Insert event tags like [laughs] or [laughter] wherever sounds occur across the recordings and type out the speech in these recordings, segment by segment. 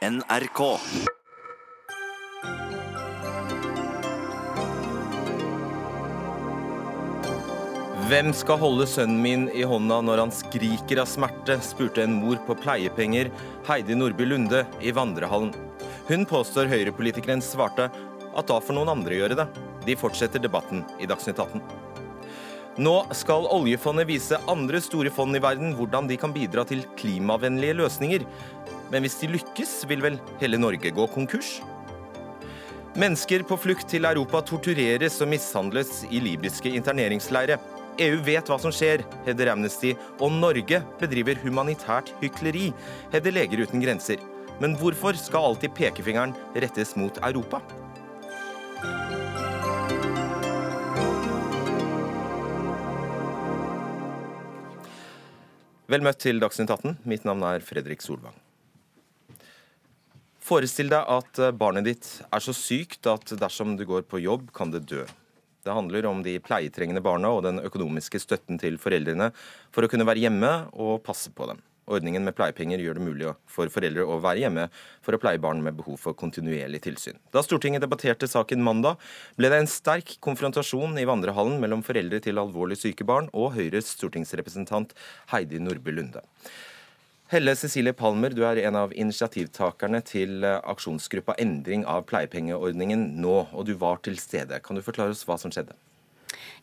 NRK. Hvem skal holde sønnen min i hånda når han skriker av smerte, spurte en mor på pleiepenger, Heidi Nordby Lunde, i vandrehallen. Hun påstår høyrepolitikeren svarte at da får noen andre gjøre det. De fortsetter debatten i Dagsnytt 18. Nå skal oljefondet vise andre store fond i verden hvordan de kan bidra til klimavennlige løsninger. Men hvis de lykkes, vil vel hele Norge gå konkurs? Mennesker på flukt til Europa tortureres og mishandles i libyske interneringsleire. EU vet hva som skjer, hevder Amnesty, og Norge bedriver humanitært hykleri, hevder Leger uten grenser. Men hvorfor skal alltid pekefingeren rettes mot Europa? Vel møtt til Dagsnytt 18. Mitt navn er Fredrik Solvang. Forestill deg at barnet ditt er så sykt at dersom du går på jobb, kan det dø. Det handler om de pleietrengende barna og den økonomiske støtten til foreldrene for å kunne være hjemme og passe på dem. Ordningen med pleiepenger gjør det mulig for foreldre å være hjemme for å pleie barn med behov for kontinuerlig tilsyn. Da Stortinget debatterte saken mandag, ble det en sterk konfrontasjon i vandrehallen mellom foreldre til alvorlig syke barn og Høyres stortingsrepresentant Heidi Nordby Lunde. Helle Cecilie Palmer, du er en av initiativtakerne til aksjonsgruppa Endring av pleiepengeordningen nå, og du var til stede. Kan du forklare oss hva som skjedde?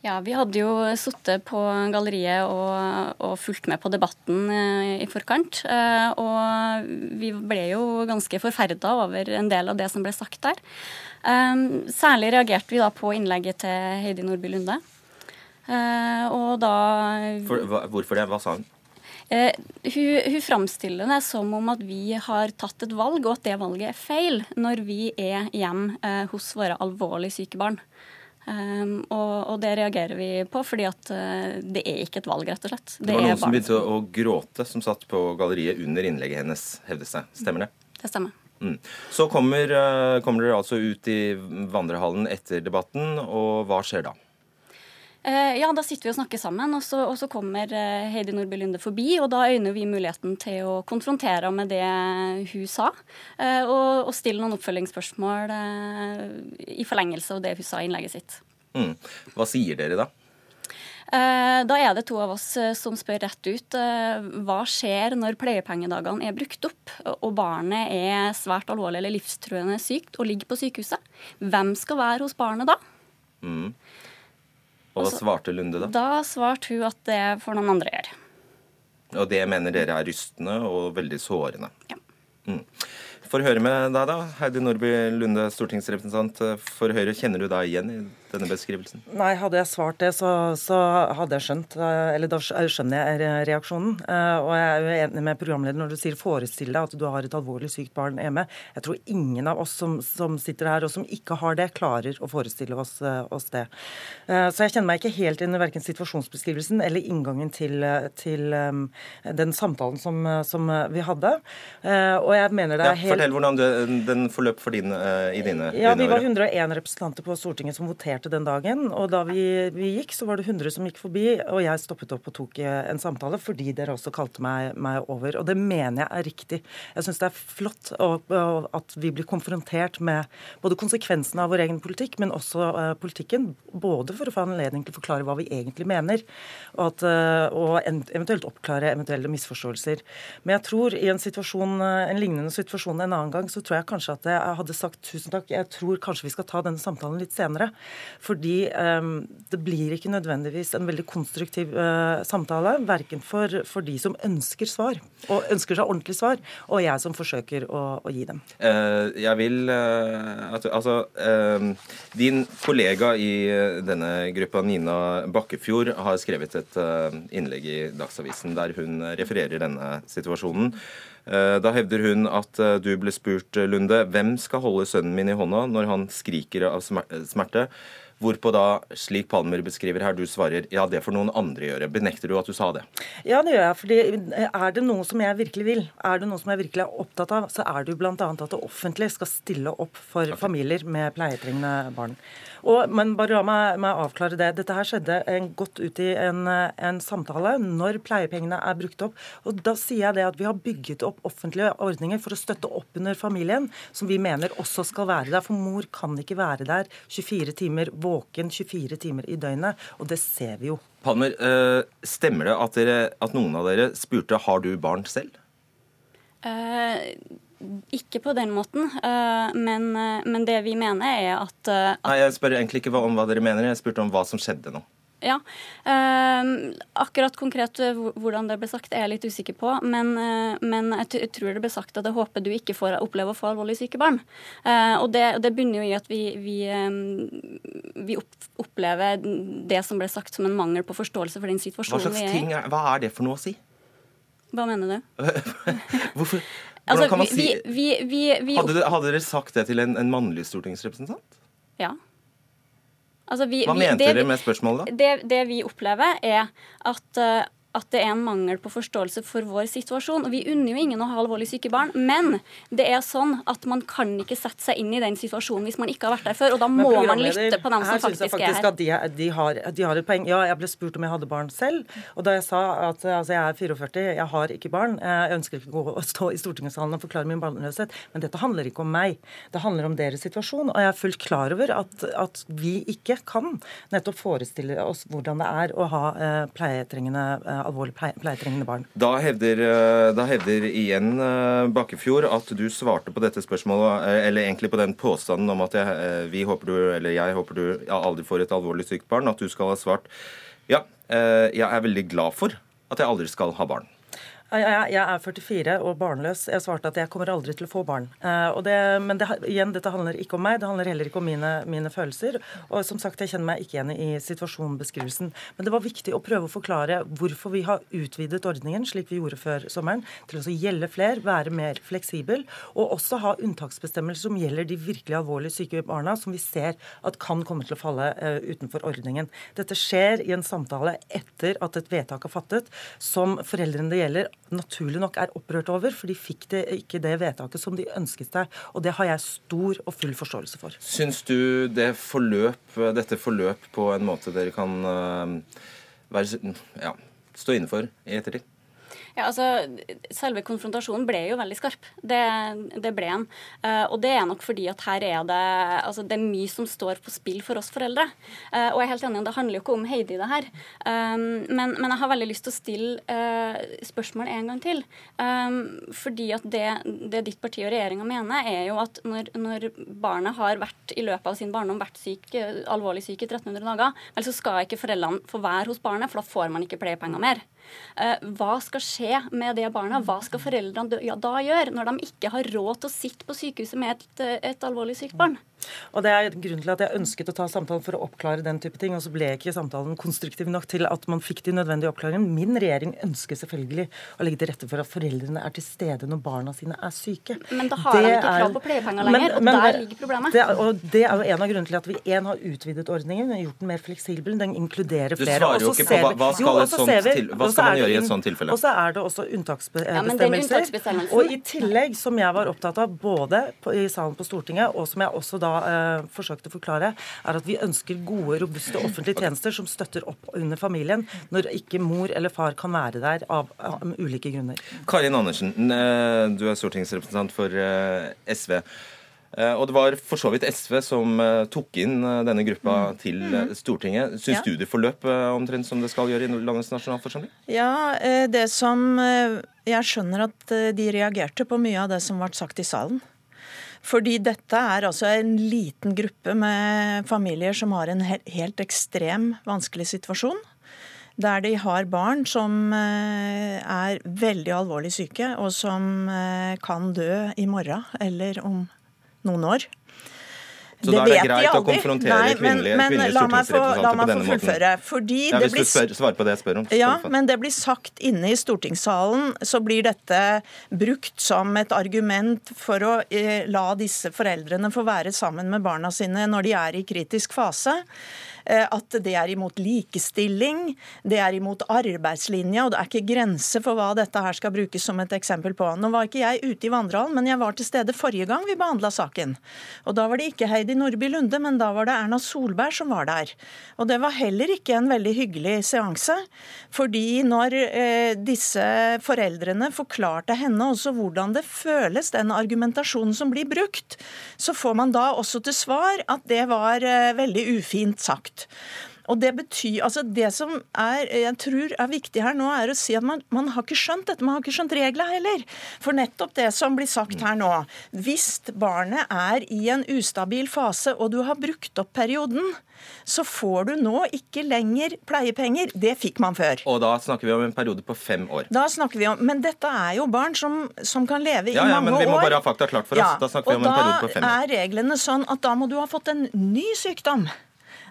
Ja, Vi hadde jo sittet på galleriet og, og, fulgt med på debatten eh, i forkant. Eh, og vi ble jo ganske forferda over en del av det som ble sagt der. Eh, særlig reagerte vi da på innlegget til Heidi Nordby Lunde. Og da For, Hvorfor det? Hva sa hun? Eh, hun, hun framstiller det som om at vi har tatt et valg, og at det valget er feil, når vi er hjemme eh, hos våre alvorlig syke barn. Um, og, og, det reagerer vi på, fordi at uh, det er ikke et valg, rett og slett. Det, det var noen som begynte å, å gråte, som satt på galleriet under innlegget hennes, hevdes det. Stemmer det? Det stemmer. Mm. Så kommer, uh, kommer dere altså ut i vandrehallen etter debatten, og hva skjer da? Uh, ja, da sitter vi og snakker sammen, og så, og så kommer Heidi Nordby Lunde forbi. Og da øyner vi muligheten til å konfrontere med det hun sa, og, og stille noen oppfølgingsspørsmål i forlengelse av det hun sa i innlegget sitt. Mm. Hva sier dere da? Da er det to av oss som spør rett ut hva skjer når pleiepengedagene er brukt opp og barnet er svært alvorlig eller livstruende sykt og ligger på sykehuset. Hvem skal være hos barnet da? Mm. Og hva svarte Lunde da? Da svarte hun at det får noen andre gjøre. Og det mener dere er rystende og veldig sårende? Ja. Mm. Får høre med deg, da. Heidi Nordby Lunde, stortingsrepresentant for Høyre. Kjenner du deg igjen i denne beskrivelsen? Nei, hadde jeg svart det, så, så hadde jeg skjønt Eller da skjønner jeg reaksjonen. Og jeg er enig med programlederen når du sier 'forestill deg at du har et alvorlig sykt barn hjemme'. Jeg tror ingen av oss som, som sitter her og som ikke har det, klarer å forestille oss, oss, det. Så jeg kjenner meg ikke helt inn i verken situasjonsbeskrivelsen eller inngangen til, til den samtalen som, som, vi hadde. Og jeg mener det er helt Fortell hvordan den, den forløp for din, i dine Ja, Vi var 101 representanter på Stortinget som voterte den dagen. og Da vi, vi, gikk, så var det 100 som gikk forbi, og jeg stoppet opp og tok en samtale fordi dere også kalte meg, meg over. Og det mener jeg er riktig. Jeg syns det er flott og, og at vi blir konfrontert med både konsekvensene av vår egen politikk, men også uh, politikken. Både for å få anledning til å forklare hva vi egentlig mener, og, at, uh, og eventuelt oppklare eventuelle misforståelser. Men jeg tror i en situasjon, en lignende situasjon en annen gang, så tror jeg kanskje at jeg hadde sagt tusen takk. Jeg tror kanskje vi skal ta denne samtalen litt senere. Fordi um, det blir ikke nødvendigvis en veldig konstruktiv uh, samtale. Verken for, for, de som ønsker svar, og ønsker seg ordentlig svar, og jeg som forsøker å, å gi dem. Uh, jeg vil at, Altså, din kollega i denne gruppa, Nina Bakkefjord, har skrevet et innlegg i Dagsavisen der hun refererer denne situasjonen. Da hevder hun at du ble spurt, Lunde, hvem skal holde sønnen min i hånda når han skriker av smerte? Hvorpå da, slik Palmer beskriver her, du svarer ja, det får noen andre gjøre. Benekter du at du sa det? Ja, det gjør jeg. fordi er det noe som jeg virkelig vil, er det noe som jeg virkelig er opptatt av, så er det jo bl.a. at det offentlige skal stille opp for familier med pleietrengende barn. Og, men bare la meg, meg, avklare det. Dette her skjedde en, godt ut i en, en, samtale når pleiepengene er brukt opp. Og Da sier jeg det at vi har bygget opp offentlige ordninger for å støtte opp under familien, som vi mener også skal være der. For mor kan ikke være der 24 timer våken 24 timer i døgnet, og det ser vi jo. Palmer, eh, stemmer det at, dere, at noen av dere spurte har du barn selv? Eh, ikke på den måten, eh, men, eh, men, det vi mener er at, at Nei, Jeg spør egentlig ikke om hva dere mener, jeg spurte om hva som skjedde nå. Ja. Eh, akkurat konkret hvordan det ble sagt, er jeg litt usikker på. Men, men jeg tror det ble sagt at jeg håper du ikke får oppleve å få alvorlig syke barn. Eh, og det, det, bunner jo i at vi, vi, vi, opplever det som ble sagt som en mangel på forståelse for den situasjonen hva slags ting er, Hva er det for noe å si? Hva mener du? [laughs] Hvorfor? Hvordan kan man si vi, vi, vi, hadde, dere sagt det til en, en mannlig stortingsrepresentant? Ja. Altså, Hva mente dere med spørsmålet, da? Det, det, vi opplever, er at uh, at det er en mangel på forståelse for vår situasjon. Og Vi unner jo ingen å ha alvorlig syke barn, men det er sånn at man kan ikke sette seg inn i den situasjonen hvis man ikke har vært der før. Og da må man lytte på dem som faktisk, faktisk er her. At de, de, har, de, har, et poeng. Ja, jeg ble spurt om jeg hadde barn selv. Og da jeg sa at altså, jeg er 44, jeg har ikke barn, jeg ønsker ikke å gå og stå i stortingssalen og forklare min barnløshet, men dette handler ikke om meg. Det handler om deres situasjon. Og jeg er fullt klar over at, at vi ikke kan nettopp forestille oss hvordan det er å ha eh, pleietrengende eh, alvorlig pleietrengende barn. Da hevder, eh, da hevder, igjen eh, Bakkefjord at du svarte på dette spørsmålet, eh, eller egentlig på den påstanden om at jeg, vi håper du, eller jeg håper du aldri får et alvorlig sykt barn, at du skal ha svart ja, jeg er veldig glad for at jeg aldri skal ha barn. Jeg, er 44 og barnløs. Jeg svarte at jeg kommer aldri til å få barn. Uh, det, men det, igjen, dette handler ikke om meg, det handler heller ikke om mine, mine, følelser. Og som sagt, jeg kjenner meg ikke igjen i situasjonbeskrivelsen. Men det var viktig å prøve å forklare hvorfor vi har utvidet ordningen, slik vi gjorde før sommeren, til å gjelde flere, være mer fleksibel, og også ha unntaksbestemmelser som gjelder de virkelig alvorlig syke barna, som vi ser at kan komme til å falle uh, utenfor ordningen. Dette skjer i en samtale etter at et vedtak er fattet, som foreldrene det gjelder naturlig nok er opprørt over, for de fikk det, ikke det vedtaket som de ønsket seg. Og det har jeg stor og full forståelse for. Syns du det forløp, dette forløp på en måte dere kan uh, være, ja, stå inne for i ettertid? Ja, altså, Selve konfrontasjonen ble jo veldig skarp. Det, det ble den. Uh, og det er nok fordi at her er det altså det er mye som står på spill for oss foreldre. Uh, og jeg er helt enig, det handler jo ikke om Heidi, det her. Um, men, men, jeg har veldig lyst til å stille uh, spørsmål en gang til. Um, fordi at det, det, ditt parti og regjeringa mener, er jo at når, når, barnet har vært i løpet av sin barndom vært syk, alvorlig syk i 1300 dager, vel så skal ikke foreldrene få være hos barnet, for da får man ikke pleiepenger mer. Hva skal skje med det barna? Hva skal foreldrene da gjøre når de ikke har råd til å sitte på sykehuset med et, et alvorlig sykt barn? Og Det er grunnen til at jeg ønsket å ta samtalen for å oppklare den type ting. Og så ble ikke samtalen konstruktiv nok til at man fikk de nødvendige oppklaringene. Min regjering ønsker selvfølgelig å legge til rette for at foreldrene er til stede når barna sine er syke. Men da har de ikke krav på pleiepenger lenger, men, men, og der ligger problemet. Det, og det er jo en av grunnene til at vi en har utvidet ordningen, gjort den mer fleksibel, den inkluderer flere. Du svarer jo ikke på hva, hva, skal, jo, vi, til, hva skal man gjøre i et sånt tilfelle? Og så er det også unntaksbestemmelser. Ja, og i tillegg, som jeg var opptatt av både på, i salen på Stortinget, og som jeg også da uh, forsøkte å forklare, er at vi ønsker gode, robuste offentlige tjenester som støtter opp under familien når ikke mor eller far kan være der av, av ulike grunner. Karin Andersen, eh, du er stortingsrepresentant for uh, SV. Og Det var for så vidt SV som tok inn denne gruppa mm. til mm. Stortinget. Syns ja. du det forløp omtrent som det skal gjøre i landets nasjonalforsamling? Ja, det som Jeg skjønner at de reagerte på mye av det som ble sagt i salen. Fordi dette er altså en liten gruppe med familier som har en helt ekstrem vanskelig situasjon. Der de har barn som eh, er veldig alvorlig syke, og som eh, kan dø i morgen eller om noen år. Så det da er det greit å konfrontere Nei, kvinnelige, men, kvinnelige stortingsrepresentanter på denne måten? Fordi ja, hvis du spør, svarer på det jeg spør om. Ja, men det blir sagt inne i stortingssalen, så blir dette brukt som et argument for å eh, la disse foreldrene få være sammen med barna sine når de er i kritisk fase. Eh, at det er imot likestilling, det er imot arbeidslinja, og det er ikke grense for hva dette her skal brukes som et eksempel på. Nå var ikke jeg ute i vandrehallen, men jeg var til stede forrige gang vi behandla saken. Og da var det ikke Heidi Nordby Lunde, men da var det Erna Solberg som var der. Og det var heller ikke en veldig hyggelig seanse, fordi når eh, disse foreldrene forklarte henne også hvordan det føles, den argumentasjonen som blir brukt, så får man da også til svar at det var eh, veldig ufint sagt. Og Det betyr, altså det som er, jeg tror er viktig her nå, er å si at man, man har ikke skjønt dette. Man har ikke skjønt reglene heller. For nettopp det som blir sagt her nå. Hvis barnet er i en ustabil fase, og du har brukt opp perioden, så får du nå ikke lenger pleiepenger. Det fikk man før. Og da snakker vi om en periode på fem år. Da snakker vi om, Men dette er jo barn som, som kan leve ja, i mange år. Ja, men vi må bare ha fakta klart for oss. Ja, da snakker vi om en periode på fem år. Og da er reglene sånn at da må du ha fått en ny sykdom.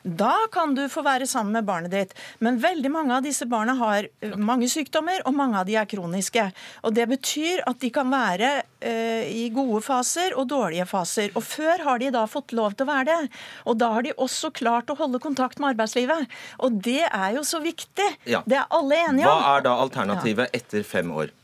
Da kan du få være sammen med barnet ditt. Men veldig mange av disse barna har eh, mange sykdommer, og mange av de er kroniske. Og Det betyr at de kan være uh, i gode faser og dårlige faser. Og Før har de da fått lov til å være det. Og da har de også klart å holde kontakt med arbeidslivet. Og det er jo så viktig. Ja. Det er alle enige om. Hva er da alternativet ja. etter fem år?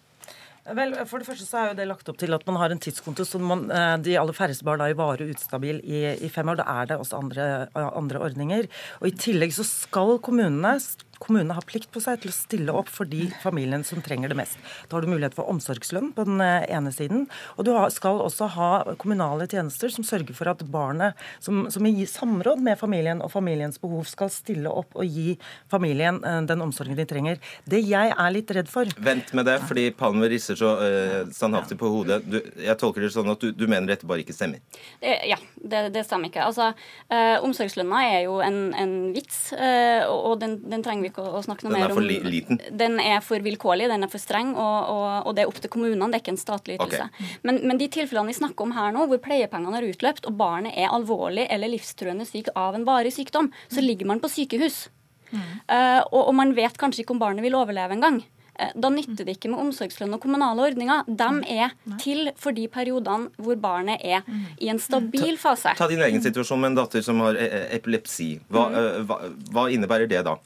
Vel, For det første så er jo det lagt opp til at man har en tidskonto som man, eh, de aller færreste barn er varig ustabil i, i, fem år. Da er det også andre, andre ordninger. Og I tillegg så skal kommunene kommunene har plikt på seg til å stille opp for de familiene som trenger det mest. Da har du mulighet for omsorgslønn på den eh, ene siden, og du skal også ha kommunale tjenester som sørger for at barnet, som, som i samråd med familien og familiens behov, skal stille opp og gi familien eh, den omsorgen de trenger. Det jeg er litt redd for Vent med det, fordi Palmer risser så uh, standhaftig på hodet. Du, jeg tolker det sånn at du, du, mener dette bare ikke stemmer? Ja, det, det stemmer ikke. Altså, uh, Omsorgslønna er jo en, en vits, uh, og den, den trenger vi ikke å, snakke noe mer om. Den er for liten? Den er for vilkårlig, den er for streng, og, og, og det er opp til kommunene. Det er ikke en statlig ytelse. Okay. Men, men, de tilfellene vi snakker om her nå, hvor pleiepengene har utløpt, og barnet er alvorlig eller livstruende syk av en varig sykdom, så ligger man på sykehus. Mm. Uh, og, og, man vet kanskje ikke om barnet vil overleve engang. Uh, da nytter det ikke med omsorgslønn og kommunale ordninger. De er til for de periodene hvor barnet er i en stabil fase. Ta, ta din egen situasjon med en datter som har e, e, epilepsi. Hva, uh, hva, hva innebærer det da?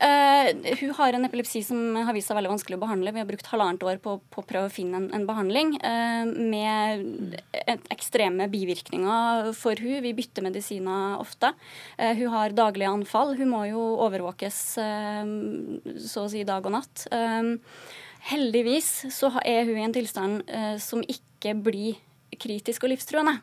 Uh, hun har en epilepsi som har vist seg veldig vanskelig å behandle. Vi har brukt halvannet år på, på å prøve å finne en, en behandling uh, med et, ekstreme bivirkninger for hun. Vi bytter medisiner ofte. Uh, hun har daglige anfall. Hun må jo overvåkes så å si dag og natt. heldigvis så er hun i en tilstand som ikke blir kritisk og livstruende.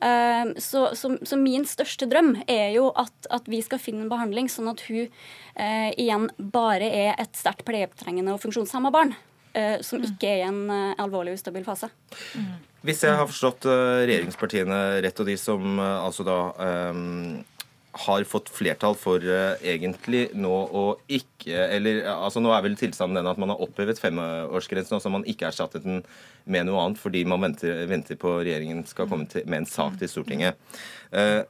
Ehm, så, så, så, min største drøm er jo at, at, vi skal finne en behandling sånn at hun eh, igjen bare er et sterkt pleietrengende og funksjonshemma barn. Eh, som mm. ikke er i en eh, alvorlig ustabil fase. Hvis jeg har forstått uh, regjeringspartiene rett, og de som uh, altså da um, har fått flertall for uh, egentlig nå å ikke Eller altså nå er vel tilstanden den at man har opphevet femårsgrensen, og så man ikke erstattet den med noe annet fordi man venter, venter på regjeringen skal komme til, med en sak til Stortinget. Uh,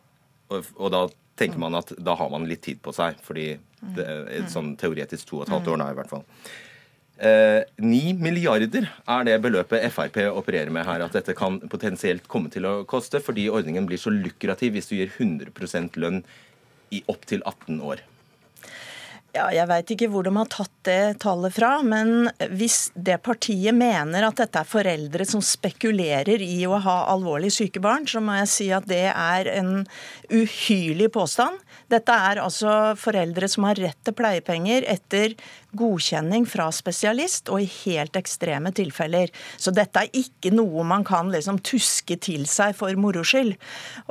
og, og, da tenker man at da har man litt tid på seg, fordi det er sånn teoretisk to og et halvt år da i hvert fall. Eh, ni milliarder er det beløpet Frp opererer med her, at dette kan potensielt komme til å koste, fordi ordningen blir så lukrativ hvis du gir 100% lønn i opptil 18 år. Ja, jeg veit ikke hvor de har tatt det tallet fra, men hvis det partiet mener at dette er foreldre som spekulerer i å ha alvorlig syke barn, så må jeg si at det er en uhyrlig påstand. Dette er altså foreldre som har rett til pleiepenger etter godkjenning fra spesialist, og i helt ekstreme tilfeller. Så dette er ikke noe man kan liksom tuske til seg for moro skyld.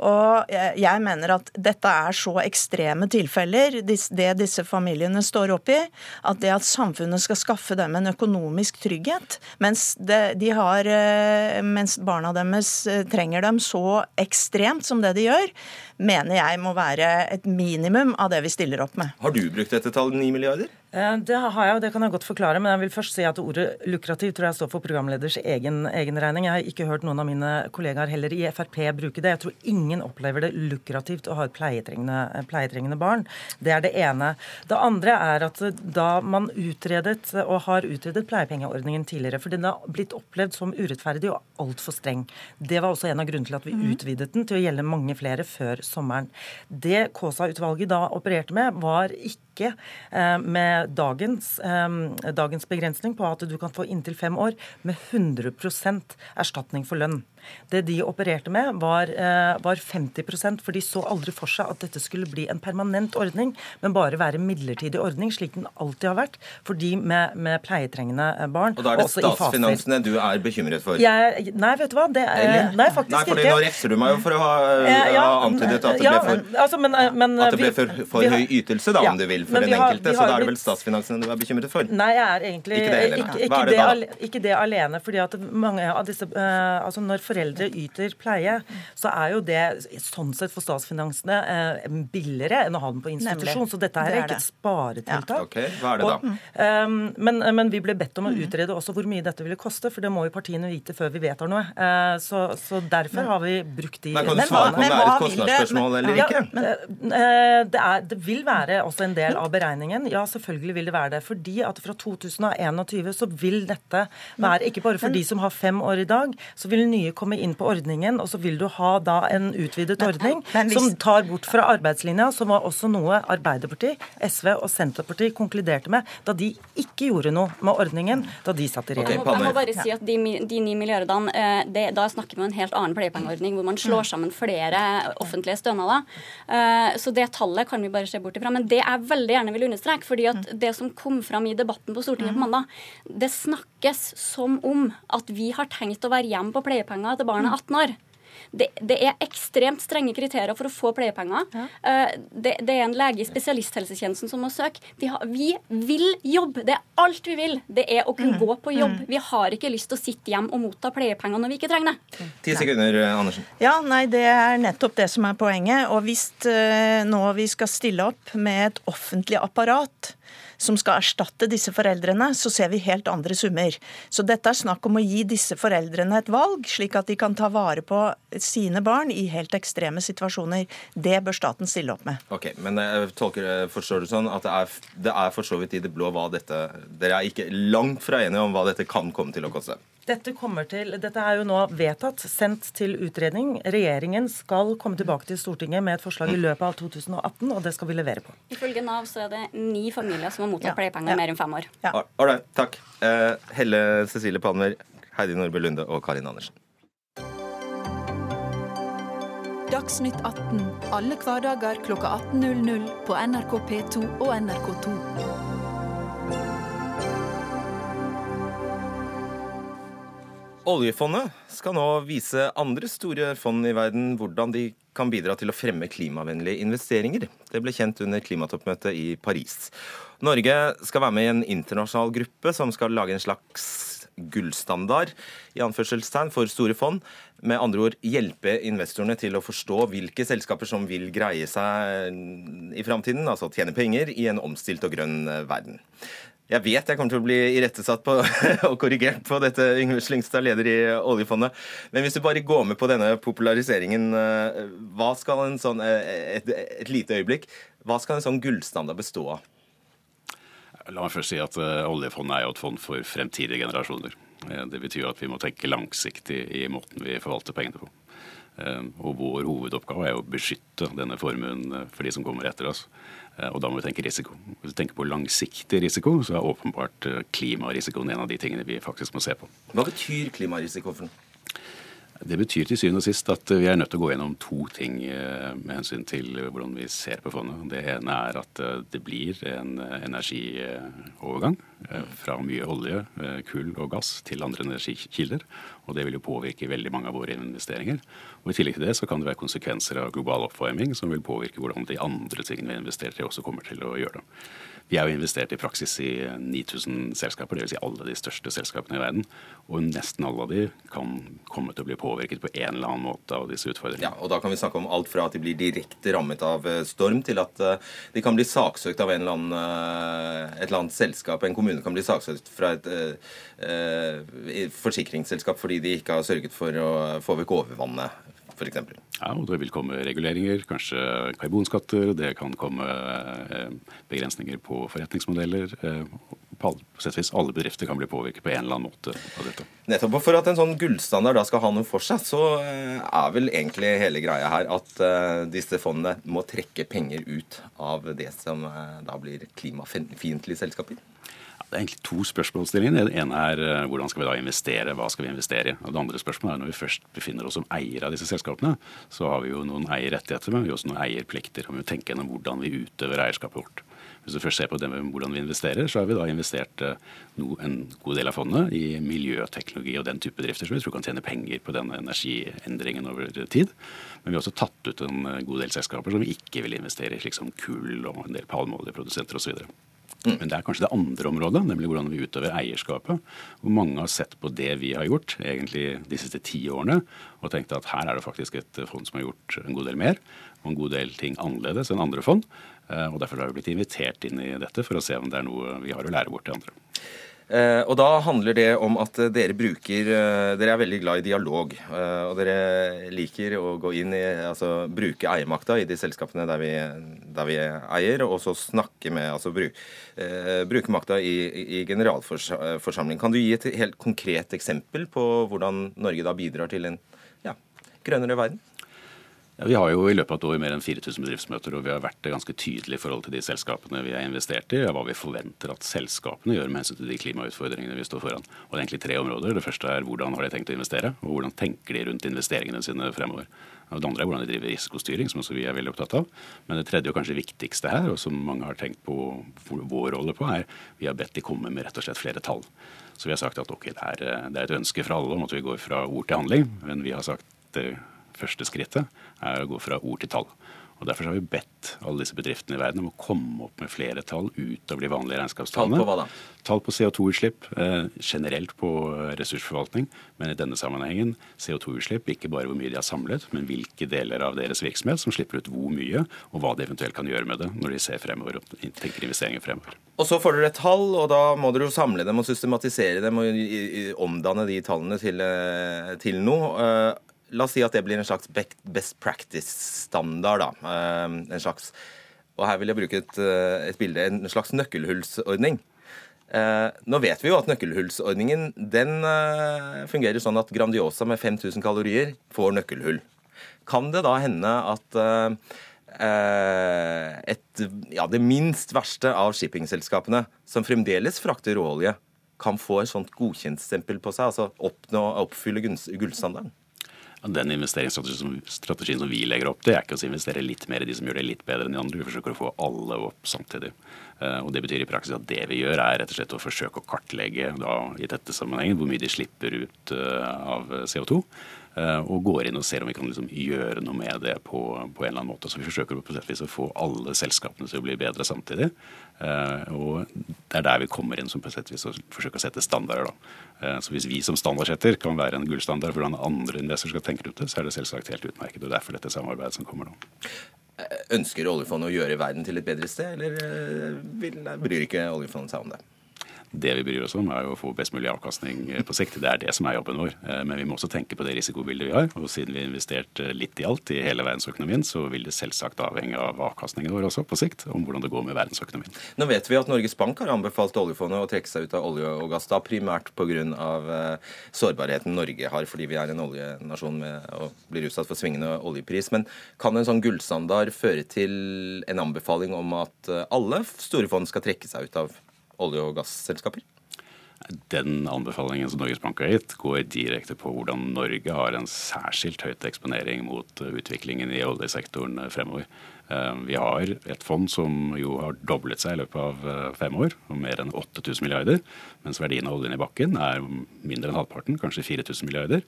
Og jeg mener at dette er så ekstreme tilfeller, det disse familiene står oppi, at det at samfunnet skal skaffe dem en økonomisk trygghet, mens, de har, eh, mens barna deres eh, trenger dem så ekstremt som det de gjør, mener jeg må være et minimum av det vi stiller opp med. Har du brukt dette tallet 9 milliarder? Eh, det har jeg, og det kan jeg godt forklare, men jeg vil først si at ordet lukrativ tror jeg står for programleders egen, egen regning. Jeg har ikke hørt noen av mine kollegaer heller i Frp bruke det. Jeg tror ingen opplever det lukrativt å ha et pleietrengende, pleietrengende barn. Det er det ene. Det andre er at da man utredet, og har utredet pleiepengeordningen tidligere, for den har blitt opplevd som urettferdig og altfor streng. Det var også en av grunnene til at vi mhm. utvidet den til å gjelde mange flere før sommeren. Det Kaasa-utvalget da opererte med, var ikke eh, med dagens, dagens begrensning på at du kan få inntil fem år med 100% erstatning for lønn. Det de opererte med, var, eh, var 50% for de så aldri for seg at dette skulle bli en permanent ordning, men bare være en midlertidig ordning, slik den alltid har vært for de med, med pleietrengende eh, barn. Og da er det statsfinansene du er bekymret for? Jeg, nei, vet du hva. Det nei, faktisk nei, fordi ikke. Nå refser du meg jo for å ha, ja, antydet at det ble for, altså, men, eh, men, at det ble for, for vi, høy ytelse, da, ja, om du vil, for den har, enkelte. Så da er det vel statsfinansene du er bekymret for? Nei, jeg er egentlig ikke det, ikke, ikke, det, det, ikke det alene. fordi at mange av disse uh, altså Når foreldre yter pleie, så er jo det sånn sett for statsfinansene uh, billigere enn å ha den på institusjon. Nemlig. Så dette her er ikke et sparetiltak. Ja. Okay. Hva er det da? Og, um, men, men, vi ble bedt om å utrede også hvor mye dette ville koste, for det må jo partiene vite før vi vedtar noe. Uh, så, så, derfor har vi brukt de Men Kan du svare på om det er et kostnadsspørsmål eller ikke? Ja, uh, det, er, det vil være også en del av beregningen. Ja, selvfølgelig vil det være det. Fordi at fra 2021 så vil dette være ikke bare for de som har fem år i dag, så vil nye komme inn på ordningen, og så vil du ha da en utvidet ordning hvis... som tar bort fra arbeidslinja, som var også noe Arbeiderpartiet, SV og Senterpartiet konkluderte med da de ikke gjorde noe med ordningen da de satt i regjering. Okay, jeg må bare si at De, de 9 milliardene, eh, det, da snakker vi om en helt annen pleiepengeordning, hvor man slår mm. sammen flere offentlige stønader. Eh, så det tallet kan vi bare se bort ifra. Men det er veldig gjerne vil understreke, fordi at mm. det som kom fram i debatten på Stortinget på mm. mandag, det snakkes som om at vi har tenkt å være hjemme på pleiepenger til barnet 18 år. Det, det, er ekstremt strenge kriterier for å få pleiepenger. Ja. Eh, det, det, er en lege i spesialisthelsetjenesten som må søke. Har, vi vil jobbe. Det er alt vi vil. Det er å kunne mm. gå på jobb. Mm. Vi har ikke lyst til å sitte hjem og motta pleiepenger når vi ikke trenger det. Ti sekunder, Andersen. Ja, nei, Det er nettopp det som er poenget. Og hvis uh, nå vi skal stille opp med et offentlig apparat som skal erstatte disse foreldrene, så ser vi helt andre summer. Så dette er snakk om å gi disse foreldrene et valg, slik at de kan ta vare på sine barn i helt ekstreme situasjoner. Det bør staten stille opp med. Ok, Men jeg tolker, forstår du sånn at det er, det er for så vidt i det blå hva dette Dere er ikke langt fra enige om hva dette kan komme til å koste? Dette, til, dette, er jo nå vedtatt, sendt til utredning. Regjeringen skal komme tilbake til Stortinget med et forslag i løpet av 2018, og det skal vi levere på. Ifølge Nav så er det ni familier som har mottatt ja. pleiepenger ja. mer enn fem år. Ja. Ålreit, takk. Uh, Helle Cecilie Palmer, Heidi Nordby Lunde og Karin Andersen. Dagsnytt 18 alle hverdager kl 18.00 på NRK P2 og NRK2. Oljefondet skal nå vise andre store fond i verden hvordan de kan bidra til å fremme klimavennlige investeringer. Det ble kjent under klimatoppmøtet i Paris. Norge skal være med i en internasjonal gruppe som skal lage en slags gullstandard i anførselstegn for store fond. Med andre ord hjelpe investorene til å forstå hvilke selskaper som vil greie seg i framtiden, altså tjene penger i en omstilt og grønn verden. Jeg vet jeg kommer til å bli irettesatt på, [laughs] og korrigert på dette, Yngve Slyngstad, leder i oljefondet. Men hvis du bare går med på denne populariseringen, eh, hva skal en sånn, eh, et, et lite øyeblikk, hva skal en sånn gullstandard bestå av? La meg først si at uh, oljefondet er jo et fond for fremtidige generasjoner. Det betyr at vi må tenke langsiktig i måten vi forvalter pengene på. Og vår hovedoppgave er å beskytte denne formuen for de som kommer etter oss. Eh, og da må vi tenke risiko. Hvis vi tenker på langsiktig risiko, så er åpenbart eh, klimarisikoen en av de tingene vi faktisk må se på. Hva betyr klimarisiko for noe? Det betyr til syvende og sist at vi er nødt til å gå gjennom to ting eh, med hensyn til hvordan vi ser på fondet. Det ene er at det blir en energiovergang fra mye olje, kull og gass til andre energikilder. Og det vil jo påvirke veldig mange av våre investeringer. Og I tillegg til det så kan det være konsekvenser av global oppvarming som vil påvirke hvordan de andre tingene vi investerer i, også kommer til å gjøre det. Vi er jo investert i praksis i 9000 selskaper, dvs. Si alle de største selskapene i verden. Og nesten alle av de kan komme til å bli påvirket på en eller annen måte av disse utfordringene. Ja, og Da kan vi snakke om alt fra at de blir direkte rammet av storm, til at de kan bli saksøkt av eller annen, et eller annet selskap. En kommune kan bli saksøkt fra et uh, forsikringsselskap fordi de ikke har sørget for å få vekk overvannet f.eks. Ja, og det vil komme reguleringer, kanskje karbonskatter. Det kan komme eh, begrensninger på forretningsmodeller. Eh, på vis alle bedrifter kan bli påvirket på en eller annen måte av dette. Nettopp. For at en sånn gullstandard da skal ha noe for seg, så eh, er vel egentlig hele greia her at disse fondene må trekke penger ut av det som da blir klimafiendtlige selskaper? Det er egentlig to spørsmålsstillinger. Det ene er eh, hvordan skal vi da investere, hva skal vi investere i? Og Det andre spørsmålet er når vi først befinner oss som eier av disse selskapene, så har vi jo noen eierrettigheter, men vi har også noen eierplikter. Og vi må tenke gjennom hvordan vi utøver eierskapet vårt. Hvis du først ser på det med hvordan vi investerer, så har vi da investert eh, en god del av fondet i miljøteknologi og den type drifter som vi tror kan tjene penger på denne energiendringen over tid. Men vi har også tatt ut en eh, god del selskaper som vi ikke vil investere i, slik som kull og en del palmeoljeprodusenter osv. Mm. Men det er kanskje det andre området, nemlig hvordan vi utøver eierskapet. Hvor mange har sett på det vi har gjort egentlig de siste ti årene, og tenkt at her er det faktisk et fond som har gjort en god del mer, og en god del ting annerledes enn andre fond. Eh, og Derfor har vi blitt invitert inn i dette for å se om det er noe vi har å lære bort til andre. Eh, og da handler det om at dere bruker eh, Dere er veldig glad i dialog. Eh, og dere liker å gå inn i Altså bruke eiermakta i de selskapene der vi, der vi eier, og så snakke med Altså bruke, bruke makta i, i generalforsamling. Kan du gi et helt konkret eksempel på hvordan Norge da bidrar til en ja, grønnere verden? Ja, vi har jo i løpet av et år mer enn 4000 bedriftsmøter, og vi har vært ganske tydelige i forhold til de selskapene vi har investert i, og hva vi forventer at selskapene gjør med hensyn til de klimautfordringene vi står foran. Og Det er egentlig tre områder. Det første er hvordan har de tenkt å investere, og hvordan tenker de rundt investeringene sine fremover. Og Det andre er hvordan de driver risikostyring, som også vi er veldig opptatt av. Men det tredje og kanskje viktigste her, og som mange har tenkt på vår rolle på, er vi har bedt de komme med rett og slett flere tall. Så vi har sagt at ok, det er, det er et ønske fra alle om at vi går fra ord til handling, men vi har sagt første skrittet er å gå fra ord til tall. Og Derfor har vi bedt alle disse bedriftene i verden om å komme opp med flere tall utover de vanlige regnskapstallene. Tall på hva da? Tall på CO2-utslipp, eh, generelt på ressursforvaltning. Men i denne sammenhengen CO2-utslipp, ikke bare hvor mye de har samlet, men hvilke deler av deres virksomhet som slipper ut hvor mye, og hva de eventuelt kan gjøre med det når de ser fremover og tenker investeringer fremover. Og Så får dere et tall, og da må dere jo samle dem og systematisere dem og omdanne de tallene til, eh, til noe. La oss si at det blir en slags best practice-standard. da, ehm, en slags, Og her vil jeg bruke et, eh, et bilde. En slags nøkkelhullsordning. Eh, nå vet vi jo at nøkkelhullsordningen den eh, fungerer sånn at Grandiosa med 5000 kalorier får nøkkelhull. Kan det da hende at et, ja, det minst verste av shippingselskapene, som fremdeles frakter råolje, kan få et sånt godkjentstempel på seg, altså oppnå, oppfylle gullstandarden? Den investeringsstrategien som vi legger opp til, er ikke å investere litt mer i de som gjør det litt bedre enn de andre. Vi forsøker å få alle opp samtidig. Eh, og Det betyr i praksis at det vi gjør, er rett og slett å forsøke å kartlegge da, i dette sammenhengen hvor mye de slipper ut eh, av CO2. Eh, og går inn og ser om vi kan liksom gjøre noe med det på, på, en eller annen måte. Så vi forsøker å få alle selskapene til å bli bedre samtidig. Og det er der vi kommer inn som på sett vis å forsøker å sette standarder. da. Eh, så Hvis vi som standardsetter kan være en gullstandard for hvordan andre investorer skal tenke rundt det, så er det selvsagt helt utmerket. og Derfor dette samarbeidet som kommer nå. Eh, ønsker oljefondet å gjøre verden til et bedre sted, eller eh, bryr ikke oljefondet seg om det? Det vi bryr oss om, er å få best mulig avkastning eh, på sikt. Det er det som er jobben vår. Eh, men vi må også tenke på det risikobildet vi har. Og siden vi har investert eh, litt i alt i hele verdensøkonomien, så vil det selvsagt avhenge av avkastningen vår også på sikt, om hvordan det går med verdensøkonomien. Nå vet vi at Norges Bank har anbefalt oljefondet å trekke seg ut av olje og gass, da primært pga. sårbarheten Norge har fordi vi er en oljenasjon med, og blir utsatt for svingende oljepris. Men kan en sånn gullstandard føre til en anbefaling om at alle store fond skal trekke seg ut av olje- og gasselskaper? Den anbefalingen som Norges Bank har gitt, går direkte på hvordan Norge har en særskilt høyt eksponering mot utviklingen i oljesektoren fremover. Eh, vi har et fond som jo har doblet seg i løpet av eh, fem år, mer enn 8000 milliarder. Mens verdien av oljen i bakken er mindre enn halvparten, kanskje 4000 milliarder.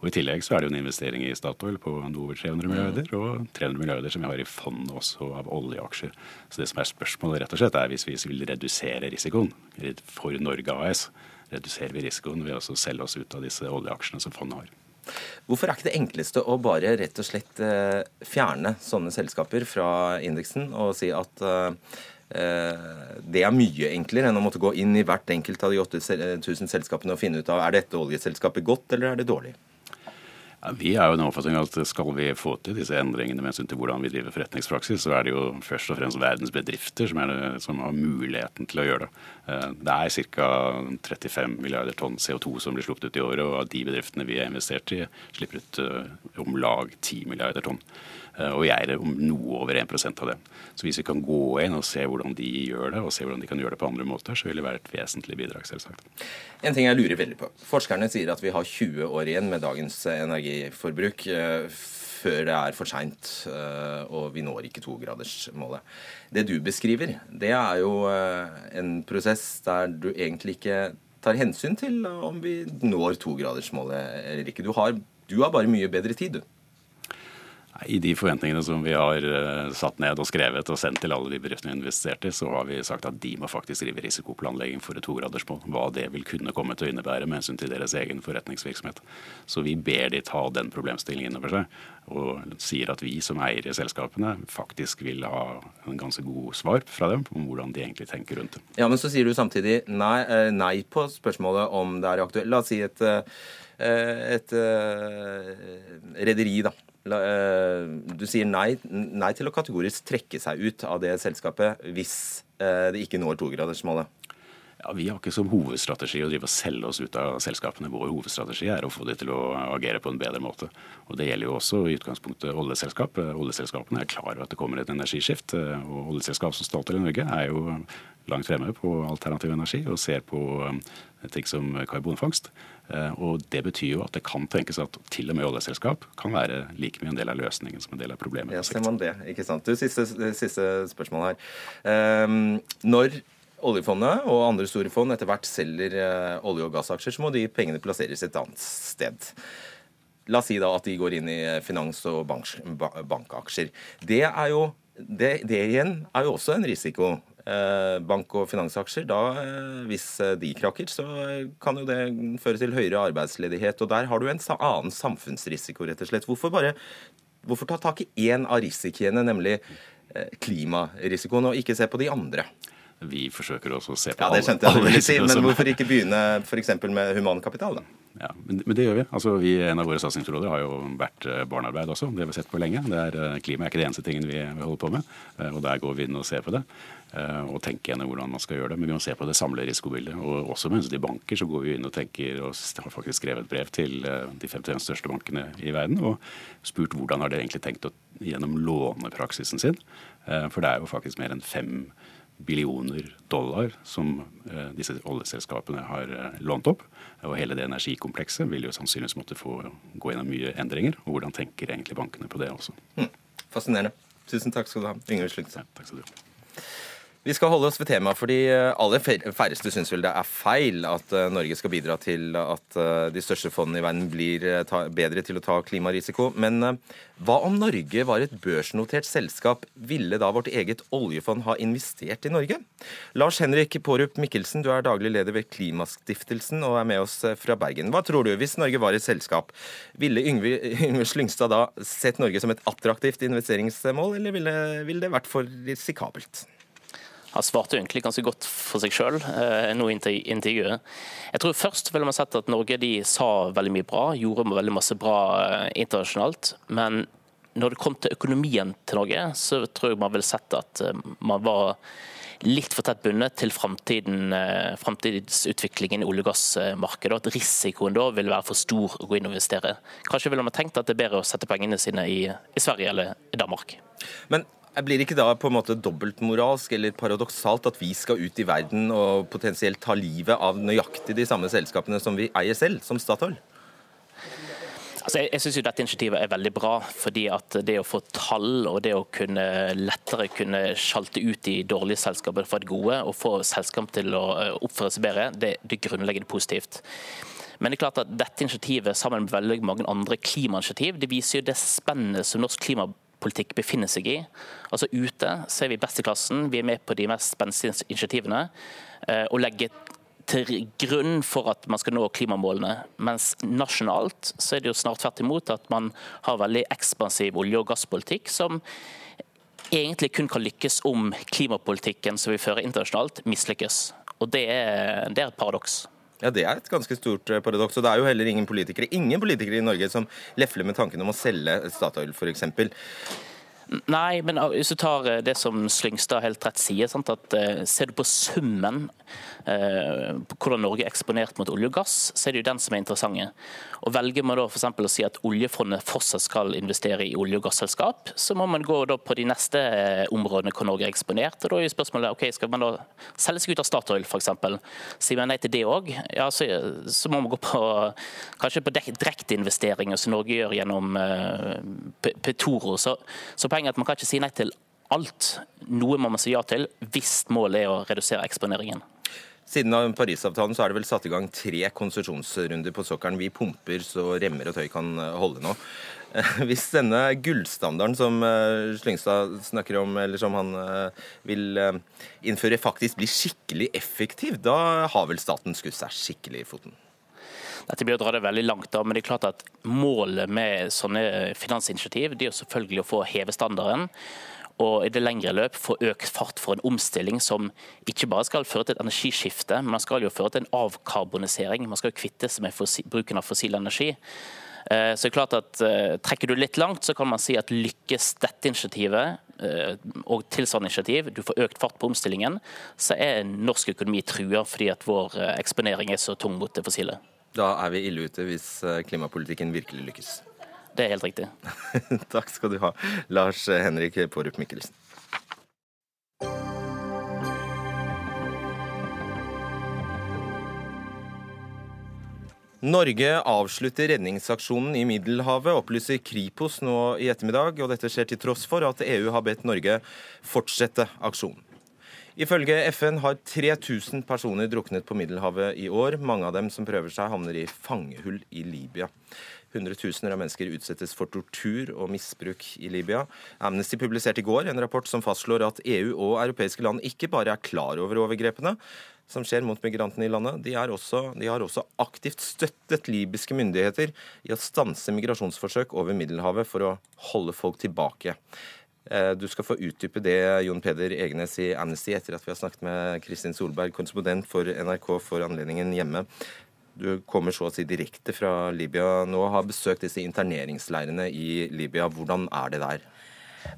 Og I tillegg så er det jo en investering i Statoil på over 300 milliarder, og 300 milliarder som vi har i fondet også av oljeaksjer. Så det som er spørsmålet rett og slett er hvis vi vil redusere risikoen for Norge AS, reduserer vi risikoen ved å selge oss ut av disse oljeaksjene som fondet har. Hvorfor er ikke det enkleste å bare rett og slett eh, fjerne sånne selskaper fra indeksen og si at eh, det er mye enklere enn å måtte gå inn i hvert enkelt av de 8000 selskapene og finne ut av er dette oljeselskapet godt eller er det dårlig? Vi er jo den oppfatning at skal vi få til disse endringene med hensyn til hvordan vi driver forretningspraksis, så er det jo først og fremst verdens bedrifter som, det, som har muligheten til å gjøre det. Eh, det er ca. 35 milliarder tonn CO2 som blir sluppet ut i året, og av de bedriftene vi har investert i, slipper ut eh, om lag 10 milliarder tonn. Eh, og vi eier noe over 1% av det. Så hvis vi kan gå inn og se hvordan de gjør det, og se hvordan de kan gjøre det på andre måter, så vil det være et vesentlig bidrag, selvsagt. En ting jeg lurer veldig på. Forskerne sier at vi har 20 år igjen med dagens energiforbruk eh, før det er for seint eh, og vi når ikke togradersmålet. Det du beskriver, det er jo en prosess der du egentlig ikke tar hensyn til om vi når togradersmålet eller ikke. Du har, du har bare mye bedre tid, du. I de forventningene som vi har eh, satt ned og skrevet og sendt til alle de bedriftene vi investerte i, så har vi sagt at de må faktisk drive risikoplanlegging for et togradersmål. Hva det vil kunne komme til å innebære med hensyn til deres egen forretningsvirksomhet. Så vi ber de ta den problemstillingen innover seg, og sier at vi som eier i selskapene faktisk vil ha en ganske god svar fra dem om hvordan de egentlig tenker rundt det. Ja, Men så sier du samtidig nei, eh, nei på spørsmålet om det er aktuelt. La oss si et, eh, et, rederi, da du sier nei, nei, til å kategorisk trekke seg ut av det selskapet hvis eh, det ikke når togradersmålet. Ja, Vi har ikke som hovedstrategi å drive og selge oss ut av selskapene. Vår hovedstrategi er å få dem til å agere på en bedre måte. Og Det gjelder jo også i utgangspunktet oljeselskap. Oljeselskapene er klar over at det kommer et energiskift. og Oljeselskap som Statoil i Norge er jo langt fremme på alternativ energi og ser på ting som karbonfangst. Eh, og Det betyr jo at det kan tenkes at til og med oljeselskap kan være like mye en del av løsningen som en del av problemet. Ja, ser man det, ikke sant. Du, Siste, siste spørsmål her. Um, når oljefondet og andre store fond etter hvert selger uh, olje- og gassaksjer, så må de pengene plasseres et annet sted. La oss si da at de går inn i finans- og bank, bankaksjer. Det, er jo, det, det igjen er jo også en risiko. Eh, bank- og finansaksjer, da, eh, hvis eh, de krakker, så kan jo det føre til høyere arbeidsledighet. Og der har du en annen samfunnsrisiko, rett og slett. Hvorfor, bare, hvorfor ta tak i én av risikoene, nemlig klimarisikoen, og ikke se på de andre? Vi forsøker også å se på ja, det skjønte jeg du ville si, Men hvorfor ikke begynne f.eks. med humankapital? da? Ja, men, men, det gjør vi. Altså, vi. En av våre satsingsområder har jo vært eh, barnearbeid også. Det har vi sett på lenge. Det er, eh, klima er ikke det eneste tingen vi, vi holder på med. Eh, og Der går vi inn og ser på det. Og tenker gjennom hvordan man skal gjøre det. Men vi må se på det samlede risikobildet. Og også hensyn til banker så går vi inn og tenker og har faktisk skrevet brev til de 51 største bankene i verden og spurt hvordan har de egentlig tenkt å gjennom lånepraksisen sin. For det er jo faktisk mer enn fem billioner dollar som eh, disse oljeselskapene har eh, lånt opp. Og hele det energikomplekset vil jo sannsynligvis måtte få gå gjennom mye endringer. Og hvordan tenker egentlig bankene på det også. Mm. Fascinerende. Tusen takk skal du ha, Yngve Slugstad. Ja, takk skal du ha. Vi skal holde oss ved temaet, fordi alle aller færreste syns vel det er feil at eh, Norge skal bidra til at eh, de største fondene i verden blir bedre til å ta klimarisiko. Men hva om Norge var et børsnotert selskap? Ville da vårt eget oljefond ha investert i Norge? Lars Henrik Pårup Mikkelsen, du er daglig leder ved Klimastiftelsen og er med oss fra Bergen. Hva tror du, hvis Norge var et selskap, ville Yngve, Yngve Slyngstad da sett Norge som et attraktivt investeringsmål, eller ville, ville det vært for risikabelt? Han svarte egentlig ganske godt for seg sjøl eh, nå i intervjuet. Jeg tror først ville man sett at Norge de sa veldig mye bra, gjorde veldig masse bra eh, internasjonalt. Men når det kom til økonomien til Norge, så tror jeg man ville sett at eh, man var litt for tett bundet til framtidsutviklingen i olje- og gassmarkedet. At risikoen da vil være for stor å gå inn og investere. Kanskje ville man tenkt at det er bedre å sette pengene sine i, i Sverige eller i Danmark. Men blir det ikke da på en måte dobbeltmoralsk eller paradoksalt at vi skal ut i verden og potensielt ta livet av nøyaktig de samme selskapene som vi eier selv, som Statoil? Altså, jeg jeg syns dette initiativet er veldig bra. fordi at Det å få tall og det å kunne lettere kunne sjalte ut de dårlige selskapene for det gode, og få selskap til å eh, oppføre seg bedre, det, det er grunnleggende positivt. Men det er klart at dette initiativet sammen med veldig mange andre klimainitiativ, det viser jo det spennet som norsk klima politikk befinner seg i. Altså Ute så er vi best i klassen, vi er med på de mest spenstige initiativene. Og legger til grunn for at man skal nå klimamålene. Mens nasjonalt så er det jo snart tvert imot at man har veldig ekspansiv olje- og gasspolitikk som egentlig kun kan lykkes om klimapolitikken som vi fører internasjonalt, mislykkes. Og det er, det er et paradoks. Ja, Det er et ganske stort eh, paradoks. og Det er jo heller ingen politikere ingen politikere i Norge som lefler med tanken om å selge Statoil, f.eks. Nei, men hvis du tar eh, det som Slyngstad helt rett sier, sant, at uh, ser du på summen uh, på hvordan Norge er eksponert mot olje og gass, så er det jo den som er interessant. Og Velger man da f.eks. å si at oljefondet fortsatt skal investere i olje- og gasselskap, så må man gå da på de neste områdene hvor Norge er eksponert. og Da er jo spørsmålet ok, skal man da selge seg ut av Statoil f.eks. Sier man nei til det òg, ja, så, så, må man gå på kanskje på direkteinvesteringer som Norge gjør gjennom uh, Petoro. Så, så poenget at man kan ikke si nei til alt. Noe må man si ja til hvis målet er å redusere eksponeringen. Siden av Parisavtalen så er det vel satt i gang tre konsesjonsrunder på sokkelen. Vi pumper så remmer og tøy kan eh, holde nå. Hvis denne gullstandarden som eh, Slyngstad snakker om, eller som han eh, vil innføre, faktisk blir skikkelig effektiv, da har vel staten skutt seg skikkelig i foten? Dette blir å dra det veldig langt, da, men det er klart at målet med sånne finansinitiativ det er jo selvfølgelig å få heve standarden og i det lengre løp få økt fart for en omstilling som ikke bare skal føre til et energiskifte, men man skal jo føre til en avkarbonisering. Man skal jo kvitte seg med bruken av fossil energi. Eh, så det er klart at eh, Trekker du litt langt, så kan man si at lykkes dette initiativet eh, og tilsvarende initiativ, du får økt fart på omstillingen, så er norsk økonomi trua fordi at vår eksponering er så tung mot det fossile. Da er vi ille ute hvis klimapolitikken virkelig lykkes. Det er helt riktig. [laughs] Takk skal du ha, Lars Henrik Pårup Mikkelsen. Norge avslutter redningsaksjonen i Middelhavet, opplyser Kripos nå i ettermiddag. og Dette skjer til tross for at EU har bedt Norge fortsette aksjonen. Ifølge FN har 3000 personer druknet på Middelhavet i år. Mange av dem som prøver seg, havner i fangehull i Libya. Hundretusener av mennesker utsettes for tortur og misbruk i Libya. Amnesty publiserte i går en rapport som fastslår at EU og europeiske land ikke bare er klar over overgrepene som skjer mot migrantene i landet, de, også, de har også aktivt støttet libyske myndigheter i å stanse migrasjonsforsøk over Middelhavet for å holde folk tilbake. Eh, du skal få utdype det, Jon Peder Egenes i Amnesty, etter at vi har snakket med Kristin Solberg, korrespondent for NRK for anledningen hjemme. Du kommer så å si direkte fra Libya nå, har besøkt disse interneringsleirene i Libya. Hvordan er det der?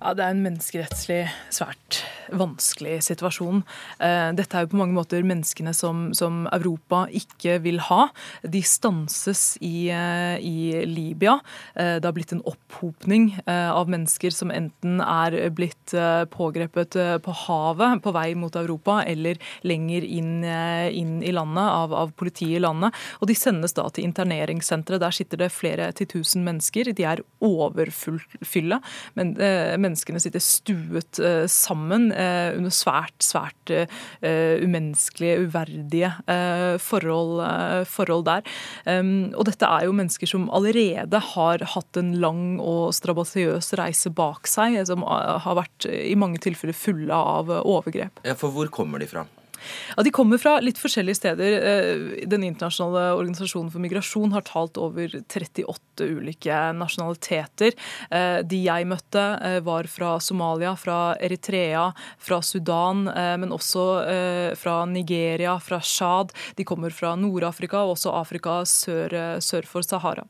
Ja, Det er en menneskerettslig svært vanskelig situasjon. Eh, dette er jo på mange måter menneskene som, som Europa ikke vil ha. De stanses i, eh, i, Libya. Eh, det har blitt en opphopning av mennesker som enten er blitt pågrepet på havet på vei mot Europa, eller lenger inn, inn i landet av, av, politiet i landet. Og de sendes da til interneringssentre. Der sitter det flere til tusen mennesker. De er overfylle. Men menneskene sitter stuet eh, sammen eh, under svært, svært eh, umenneskelige, uverdige forhold, forhold der. Og dette er jo mennesker som allerede har hatt en lang og strabasiøs reise bak seg, som har vært i mange tilfeller fulle av overgrep. Ja, For hvor kommer de fra? Ja, De kommer fra litt forskjellige steder. Eh, den internasjonale organisasjonen for migrasjon har talt over 38 ulike nasjonaliteter. Eh, de jeg møtte, eh, var fra Somalia, fra Eritrea, fra Sudan, men også fra Nigeria, fra Tsjad. De kommer fra Nord-Afrika og også Afrika sør, sør for Sahara.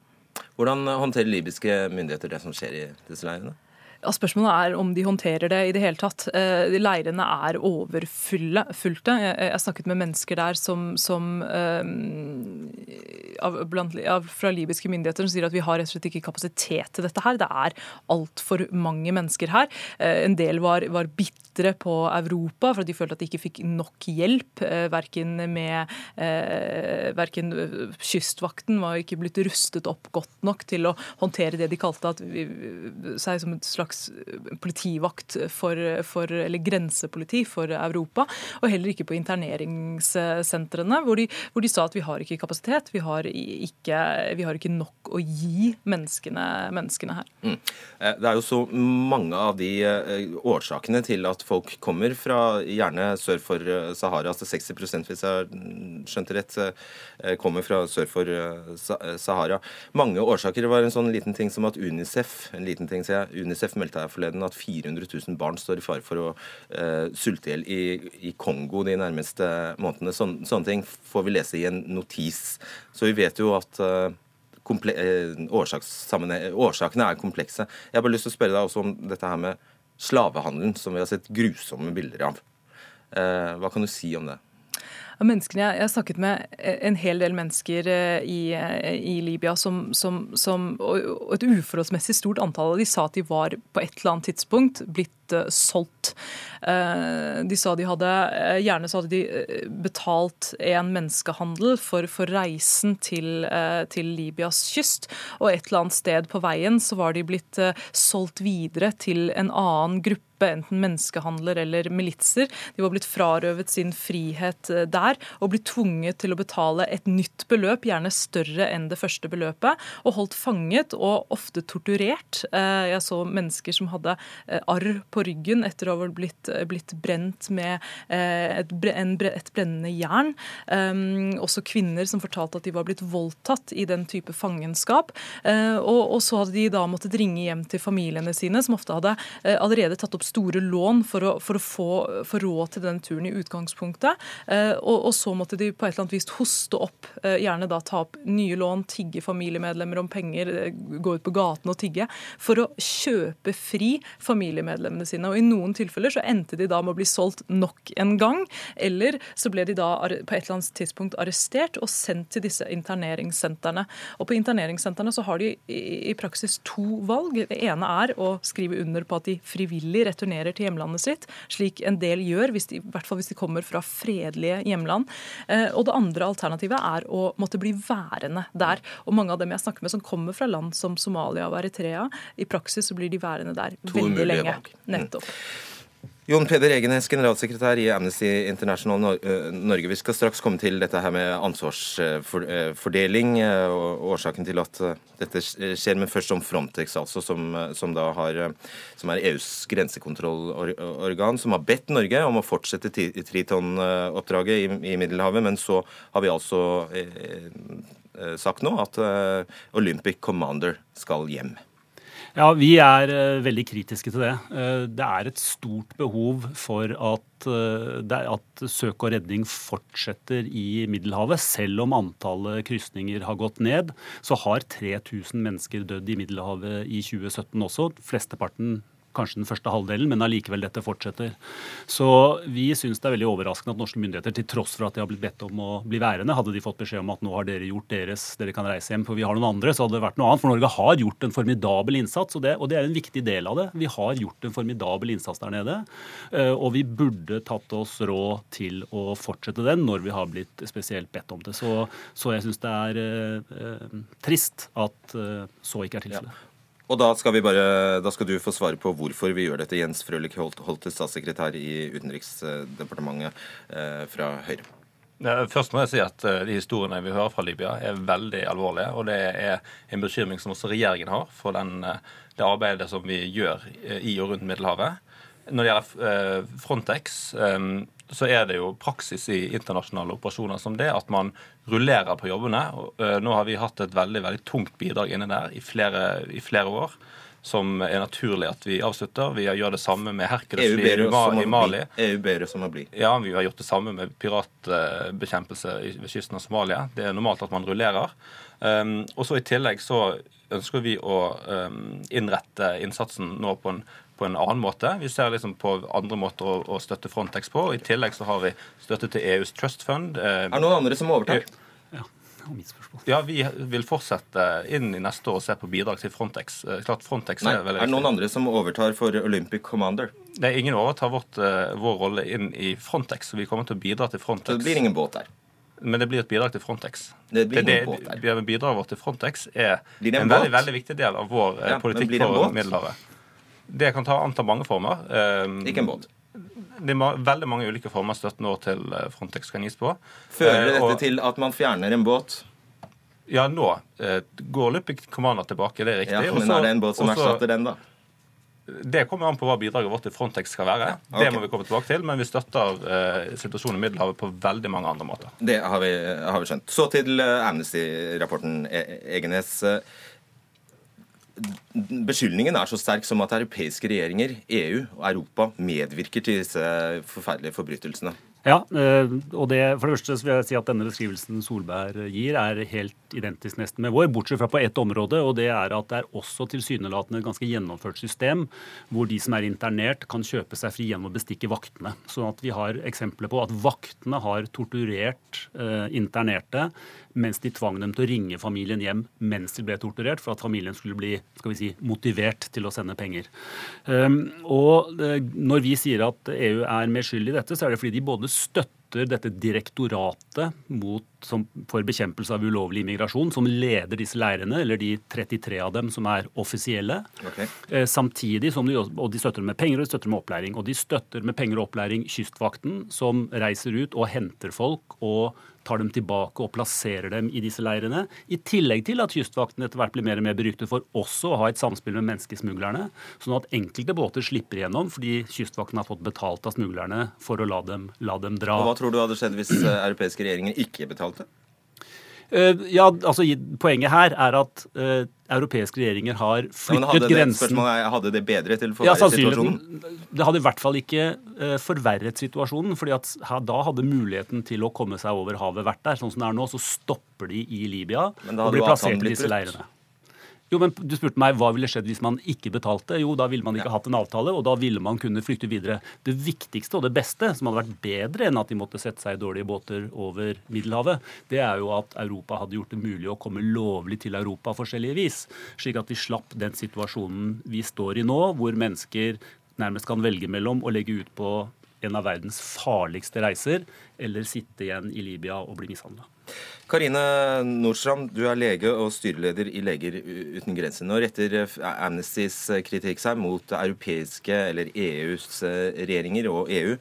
Hvordan håndterer libyske myndigheter det som skjer i disse leirene? Ja, Spørsmålet er om de håndterer det i det hele tatt. Eh, leirene er overfylte. Jeg snakket med mennesker der som, som eh, av, blant, av, fra libyske myndigheter som sier at vi har rett og slett ikke kapasitet til dette her. Det er altfor mange mennesker her. Eh, en del var, var bitre på Europa for at de følte at de ikke fikk nok hjelp. Verken med verken Kystvakten var ikke blitt rustet opp godt nok til å håndtere det de kalte at seg som et slags politivakt for, for, eller grensepoliti for Europa. Og heller ikke på interneringssentrene, hvor de, hvor de sa at vi har ikke kapasitet, vi har ikke, vi har ikke nok å gi menneskene, menneskene her. Mm. Det er jo så mange av de årsakene til at folk kommer fra gjerne sør for Sahara, altså 60 hvis jeg har skjønt det rett, kommer fra sør for Sahara. Mange årsaker. Var en sånn liten ting som at Unicef en liten ting, sier jeg, Unicef meldte her forleden at 400 000 barn står i fare for å uh, sulte i hjel i, Kongo de nærmeste månedene. Sån, sånne ting får vi lese i en notis. Så vi vet jo at uh, årsakene er komplekse. Jeg har bare lyst til å spørre deg også om dette her med slavehandelen, som vi har sett grusomme bilder av. Uh, hva kan du si om det? menneskene, Jeg har snakket med en hel del mennesker eh, i, eh, i Libya som, som, som, og et uforholdsmessig stort antall av de sa at de var på et eller annet tidspunkt blitt solgt. Eh, de sa de hadde Gjerne så hadde de betalt en menneskehandel for, for reisen til, til, Libyas kyst, og et eller annet sted på veien så var de blitt solgt videre til en annen gruppe enten menneskehandler eller militser. De var blitt frarøvet sin frihet eh, der og blitt tvunget til å betale et nytt beløp, gjerne større enn det første beløpet, og holdt fanget og ofte torturert. Eh, jeg så mennesker som hadde eh, arr på ryggen etter å ha blitt, blitt brent med et, et brennende jern. Også kvinner som fortalte at de var blitt voldtatt i den type fangenskap. Og, og så hadde de da måttet ringe hjem til familiene sine, som ofte hadde allerede tatt opp store lån for å, for å få, for råd til den turen i utgangspunktet. Uh, og, og, så måtte de på et eller annet vis hoste opp, eh, gjerne da ta opp nye lån, tigge familiemedlemmer om penger, eh, gå ut på gaten og tigge, for å kjøpe fri familiemedlemmene sine. Og I noen tilfeller så endte de da med å bli solgt nok en gang, eller så ble de da på et eller annet tidspunkt arrestert og sendt til disse interneringssentrene. Og På interneringssentrene så har de i, praksis to valg. Det ene er å skrive under på at de frivillig returnerer til hjemlandet sitt, slik en del gjør, de, i hvert fall hvis de kommer fra fredelige hjemland. Eh, og det andre alternativet er å måtte bli værende der. Og mange av dem jeg snakker med som kommer fra land som Somalia og Eritrea, i praksis så blir de værende der to veldig lenge. Nettopp. Jon Peder Egenes, generalsekretær i Amnesty International Norge. Vi skal straks komme til dette her med ansvarsfordeling og årsaken til at dette skjer, men først om Frontex, altså, som, som, har, som er EUs grensekontrollorgan, som har bedt Norge om å fortsette Triton-oppdraget i, i Middelhavet. Men så har vi altså eh, sagt nå at Olympic Commander skal hjem. Ja, Vi er uh, veldig kritiske til det. Uh, det er et stort behov for at, uh, at, søk og redning fortsetter i Middelhavet. Selv om antallet krysninger har gått ned, så har 3000 mennesker dødd i Middelhavet i 2017 også. Flesteparten kanskje den første halvdelen, men allikevel dette fortsetter. Så vi syns det er veldig overraskende at norske myndigheter, til tross for at de har blitt bedt om å bli værende, hadde de fått beskjed om at nå har dere gjort deres, dere kan reise hjem, for vi har noen andre, så hadde det vært noe annet. For Norge har gjort en formidabel innsats, og det, og det er en viktig del av det. Vi har gjort en formidabel innsats der nede, eh, og vi burde tatt oss råd til å fortsette den når vi har blitt spesielt bedt om det. Så, så jeg syns det er eh, eh, trist at eh, så ikke er tilfellet. Ja. Og da skal, bare, da skal, du få svare på hvorfor vi gjør dette. Jens Frølich Holte, statssekretær i Utenriksdepartementet eh, fra Høyre. Først må jeg si at eh, De historiene vi hører fra Libya, er veldig alvorlige. og Det er en bekymring som også regjeringen har for den, eh, det arbeidet som vi gjør i og rundt Middelhavet. Når det gjelder Frontex, så er det jo praksis i internasjonale operasjoner som det at man rullerer på jobbene. Eh, nå har vi hatt et veldig veldig tungt bidrag inne der i flere, i flere år. Som er naturlig at vi avslutter. Vi gjør det samme med Hercules e i Mali. EU ber oss om å bli. Ja, vi har gjort det samme med piratbekjempelse ved kysten av Somalia. Det er normalt at man rullerer. Um, og så I tillegg så ønsker vi å um, innrette innsatsen nå på en på en annen måte. Vi ser liksom på andre måter å, å støtte Frontex på. I tillegg så har vi støtte til EUs Trust Fund. Eh, er det noen andre som overtar? Ja. Ja, Vi vil fortsette inn i neste år og se på bidrag til Frontex. Eh, klart Frontex Nei, Er, er det noen andre som overtar for Olympic Commander? Det er Ingen overtar vårt, uh, vår rolle inn i Frontex. så Vi kommer til å bidra til Frontex. Så det blir ingen båt der? Men det blir et bidrag til Frontex. Det blir ingen båt der. Bidraget vårt til Frontex er en, en veldig, veldig viktig del av vår ja, politikk for Middelhavet. Det kan ta, anta mange former. Ikke en båt? Det er veldig mange ulike former støtten nå til Frontex kan gis på. Fører dette og, til at man fjerner en båt? Ja, nå eh, går Olympic Commander tilbake, det er riktig. Ja, men også, er det en båt som erstatter den, da? Det kommer an på hva bidraget vårt til Frontex skal være. Okay. Det må vi komme tilbake til, Men vi støtter eh, situasjonen i Middelhavet på veldig mange andre måter. Det har vi, har vi skjønt. Så til Amnesty-rapporten, e Egenes. Beskyldningen er så sterk som at europeiske regjeringer, EU og Europa medvirker til disse forferdelige forbrytelsene. Ja, eh, og det, for det første vil jeg si at denne beskrivelsen Solberg gir, er helt identisk nesten med vår, bortsett fra på ett område, og det er at det er også tilsynelatende et ganske gjennomført system hvor de som er internert, kan kjøpe seg fri gjennom å bestikke vaktene. Sånn at vi har eksempler på at vaktene har torturert eh, internerte mens de tvang dem til å ringe familien hjem mens de ble torturert, for at familien skulle bli skal vi si, motivert til å sende penger. Um, og uh, Når vi sier at EU er mer skyld i dette, så er det fordi de både støtter dette direktoratet mot, som, for bekjempelse av ulovlig immigrasjon, som leder disse leirene, eller de 33 av dem som er offisielle. Okay. Eh, samtidig som de, og de støtter med penger og de støtter med opplæring. Og de støtter med penger og opplæring Kystvakten, som reiser ut og henter folk og tar dem tilbake og plasserer dem i disse leirene. I tillegg til at Kystvakten etter hvert blir mer og mer beryktet for også å ha et samspill med menneskesmuglerne, sånn at enkelte båter slipper igjennom fordi Kystvakten har fått betalt av smuglerne for å la dem, la dem dra. Og hva tror du hadde skjedd hvis eh, europeiske regjeringer ikke betalte? Uh, ja, altså Poenget her er at uh, europeiske regjeringer har flyttet hadde grensen det, Hadde det bedre til forverret forverre ja, situasjonen? Det hadde i hvert fall ikke uh, forverret situasjonen. fordi at da hadde muligheten til å komme seg over havet vært der. Sånn som det er nå, så stopper de i Libya og blir plassert i disse leirene. Jo, men Du spurte meg hva ville skjedd hvis man ikke betalte. Jo, da ville man ikke ja. hatt en avtale, og da ville man kunne flykte videre. Det viktigste og det beste, som hadde vært bedre enn at de måtte sette seg i dårlige båter over Middelhavet, det er jo at Europa hadde gjort det mulig å komme lovlig til Europa forskjellige vis. Slik at de slapp den situasjonen vi står i nå, hvor mennesker nærmest kan velge mellom å legge ut på en av verdens farligste reiser, eller sitte igjen i Libya og bli mishandla. Karine Nordstrand, du er lege og styreleder i Leger uten grenser. Nå retter Amnestys kritikk seg mot europeiske eller EUs regjeringer og EU.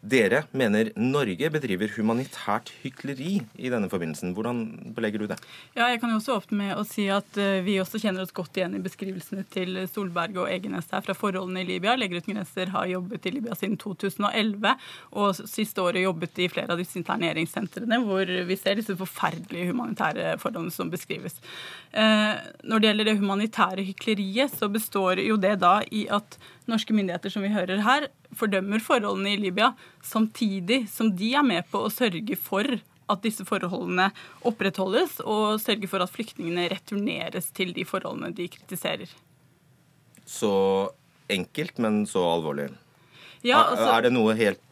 Dere mener Norge bedriver humanitært hykleri i denne forbindelsen. Hvordan belegger du det? Ja, jeg kan jo også åpne med å si at eh, vi også kjenner oss godt igjen i beskrivelsene til Solberg og Egenes her fra forholdene i Libya. Leger uten grenser har jobbet i Libya siden 2011, og siste året jobbet i flere av disse interneringssentrene hvor vi ser disse forferdelige humanitære forholdene som beskrives. Eh, når det gjelder det humanitære hykleriet, så består jo det da i at norske myndigheter som vi hører her, fordømmer forholdene i Libya, samtidig som de er med på å sørge for at disse forholdene opprettholdes, og sørge for at flyktningene returneres til de forholdene de kritiserer. Så enkelt, men så alvorlig. Ja, altså, er det noe helt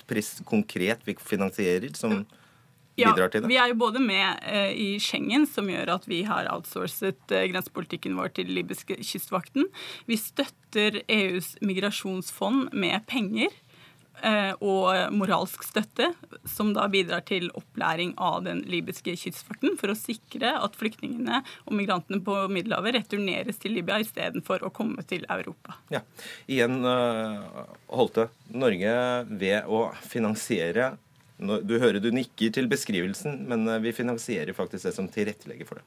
konkret vi finansierer som ja, bidrar til det? Vi er jo både med eh, i Schengen, som gjør at vi har outsourcet eh, grensepolitikken vår til libyske kystvakten. Vi støtter EUs migrasjonsfond med penger eh, og moralsk støtte, som da bidrar til opplæring av den libyske kystvakten for å sikre at flyktningene og migrantene på Middelhavet returneres til Libya istedenfor å komme til Europa. Ja. Igjen, Holte. Norge ved å finansiere du hører du nikker til beskrivelsen, men eh, vi finansierer faktisk det som tilrettelegger for det.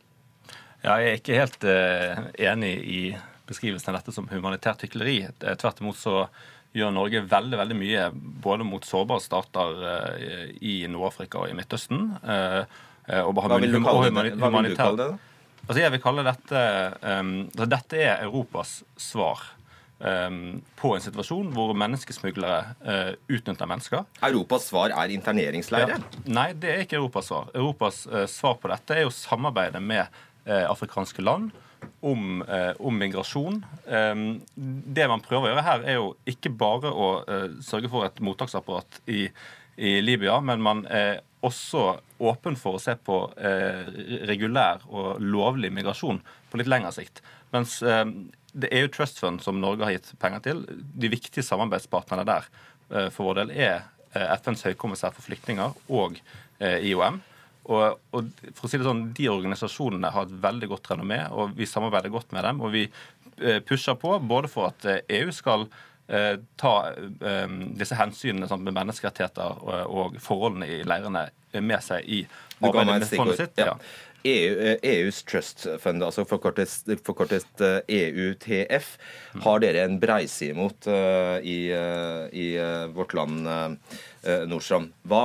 Ja, jeg er ikke helt uh, enig i beskrivelsen av dette som humanitært hykleri. Tvert imot så gjør Norge veldig veldig mye både mot sårbare stater i Nord-Afrika og i Midtøsten. Og Hva vil du kalle det? Det? Altså jeg vil kalle dette um, Dette er Europas svar på en situasjon hvor menneskesmuglere uh, utnytter mennesker. Europas svar er interneringsleirer? Ja. Nei, det er ikke Europas svar. Europas uh, svar på dette er å samarbeide med uh, afrikanske land om, om migrasjon. Um, det man prøver å gjøre her, er jo ikke bare å sørge for et mottaksapparat i, i Libya, men man er også åpen for å se på regulær og lovlig migrasjon på litt lengre sikt. Mens det er jo Trust Fund som Norge har gitt penger til. De viktige samarbeidspartnerne der eh, for vår del er eh, FNs høykommissær for flyktninger og eh, IOM. Og, og, for å si det sånn, De organisasjonene har et veldig godt renommé, og vi samarbeider godt med dem. Og vi pusher på både for at EU skal ta disse hensynene sånn, med menneskerettigheter og, og forholdene i leirene med seg i arbeidet med fondet sitt. Ja. EU, EUs Trust Fund, altså forkortet, forkortet EUTF, har dere en breiside mot uh, i, i vårt land, Nordstrand. Hva,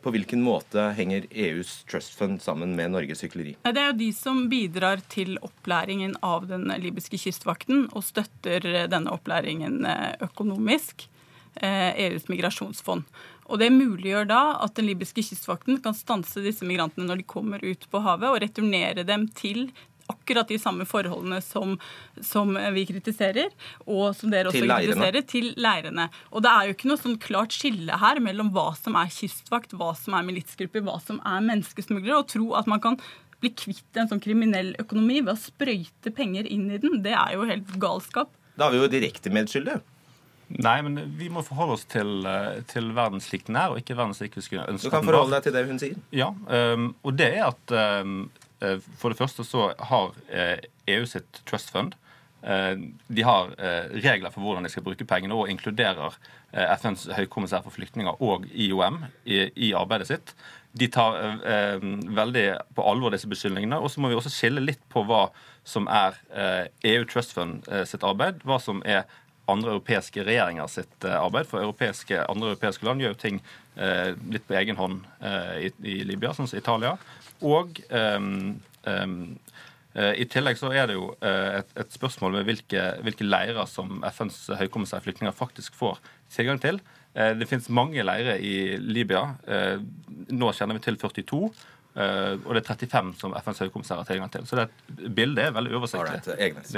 på hvilken måte henger EUs Trust Fund sammen med Norges hykleri? Det er jo de som bidrar til opplæringen av den libyske kystvakten, og støtter denne opplæringen økonomisk. EUs migrasjonsfond. Og Det muliggjør da at den libyske kystvakten kan stanse disse migrantene når de kommer ut på havet, og returnere dem til akkurat de samme forholdene som, som vi kritiserer, og som dere også til kritiserer, til leirene. Og det er jo ikke noe sånn klart skille her mellom hva som er kystvakt, hva som er militsgrupper, hva som er menneskesmuglere. Å tro at man kan bli kvitt en sånn kriminell økonomi ved å sprøyte penger inn i den, det er jo helt galskap. Da er vi jo direkte medskyldige. Nei, men vi må forholde oss til, eh, til verden slik den er, og ikke verden slik vi skulle ønske Du kan forholde deg til det hun sier. Ja, um, og det er at um, for det første så har EU sitt trust fund de har regler for hvordan de skal bruke pengene, og inkluderer FNs høykommissær for flyktninger og IOM i, arbeidet sitt. De tar veldig på alvor disse beskyldningene. Og så må vi også skille litt på hva som er EU e Trust Fund sitt arbeid, hva som er andre europeiske regjeringer sitt eh, arbeid. For europeiske, andre europeiske land gjør jo ting eh, litt på egen hånd eh, i, i, Libya, sånn som Italia. Og eh, um, i tillegg så er det jo et, et spørsmål med hvilke, hvilke, leirer som FNs høykommissær flyktninger faktisk får tilgang til. Det finnes mange leirer i Libya. Nå kjenner vi til 42. Uh, og det er 35 som FNs høykommissær har tilgang til. Så det bildet er veldig oversiktlig.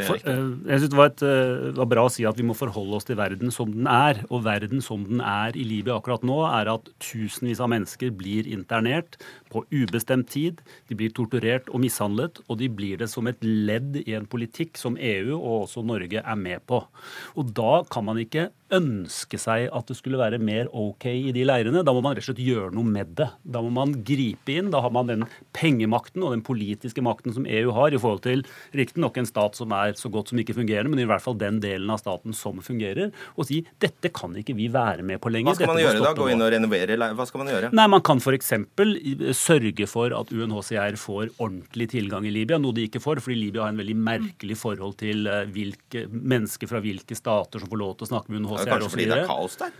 For, uh, jeg synes det var, et, uh, var, bra å si at vi må forholde oss til verden som den er. Og verden som den er i Libya akkurat nå, er at tusenvis av mennesker blir internert på ubestemt tid. De blir torturert og mishandlet, og de blir det som et ledd i en politikk som EU og også Norge er med på. Og da kan man ikke ønske seg at det skulle være mer OK i de leirene. Da må man rett og slett gjøre noe med det. Da må man gripe inn. Da har man den pengemakten og den politiske makten som EU har i forhold til riktignok en stat som er så godt som ikke fungerende, men i hvert fall den delen av staten som fungerer, og si dette kan ikke vi være med på lenger. Hva skal man gjøre da? Gå inn og renovere? Hva skal man gjøre? Nei, Man kan f.eks. sørge for at UNHCR får ordentlig tilgang i Libya, noe de ikke får, fordi Libya har en veldig merkelig forhold til eh, hvilke mennesker fra hvilke stater som får lov til å snakke med UNHCR osv. Kanskje fordi det er kaos der?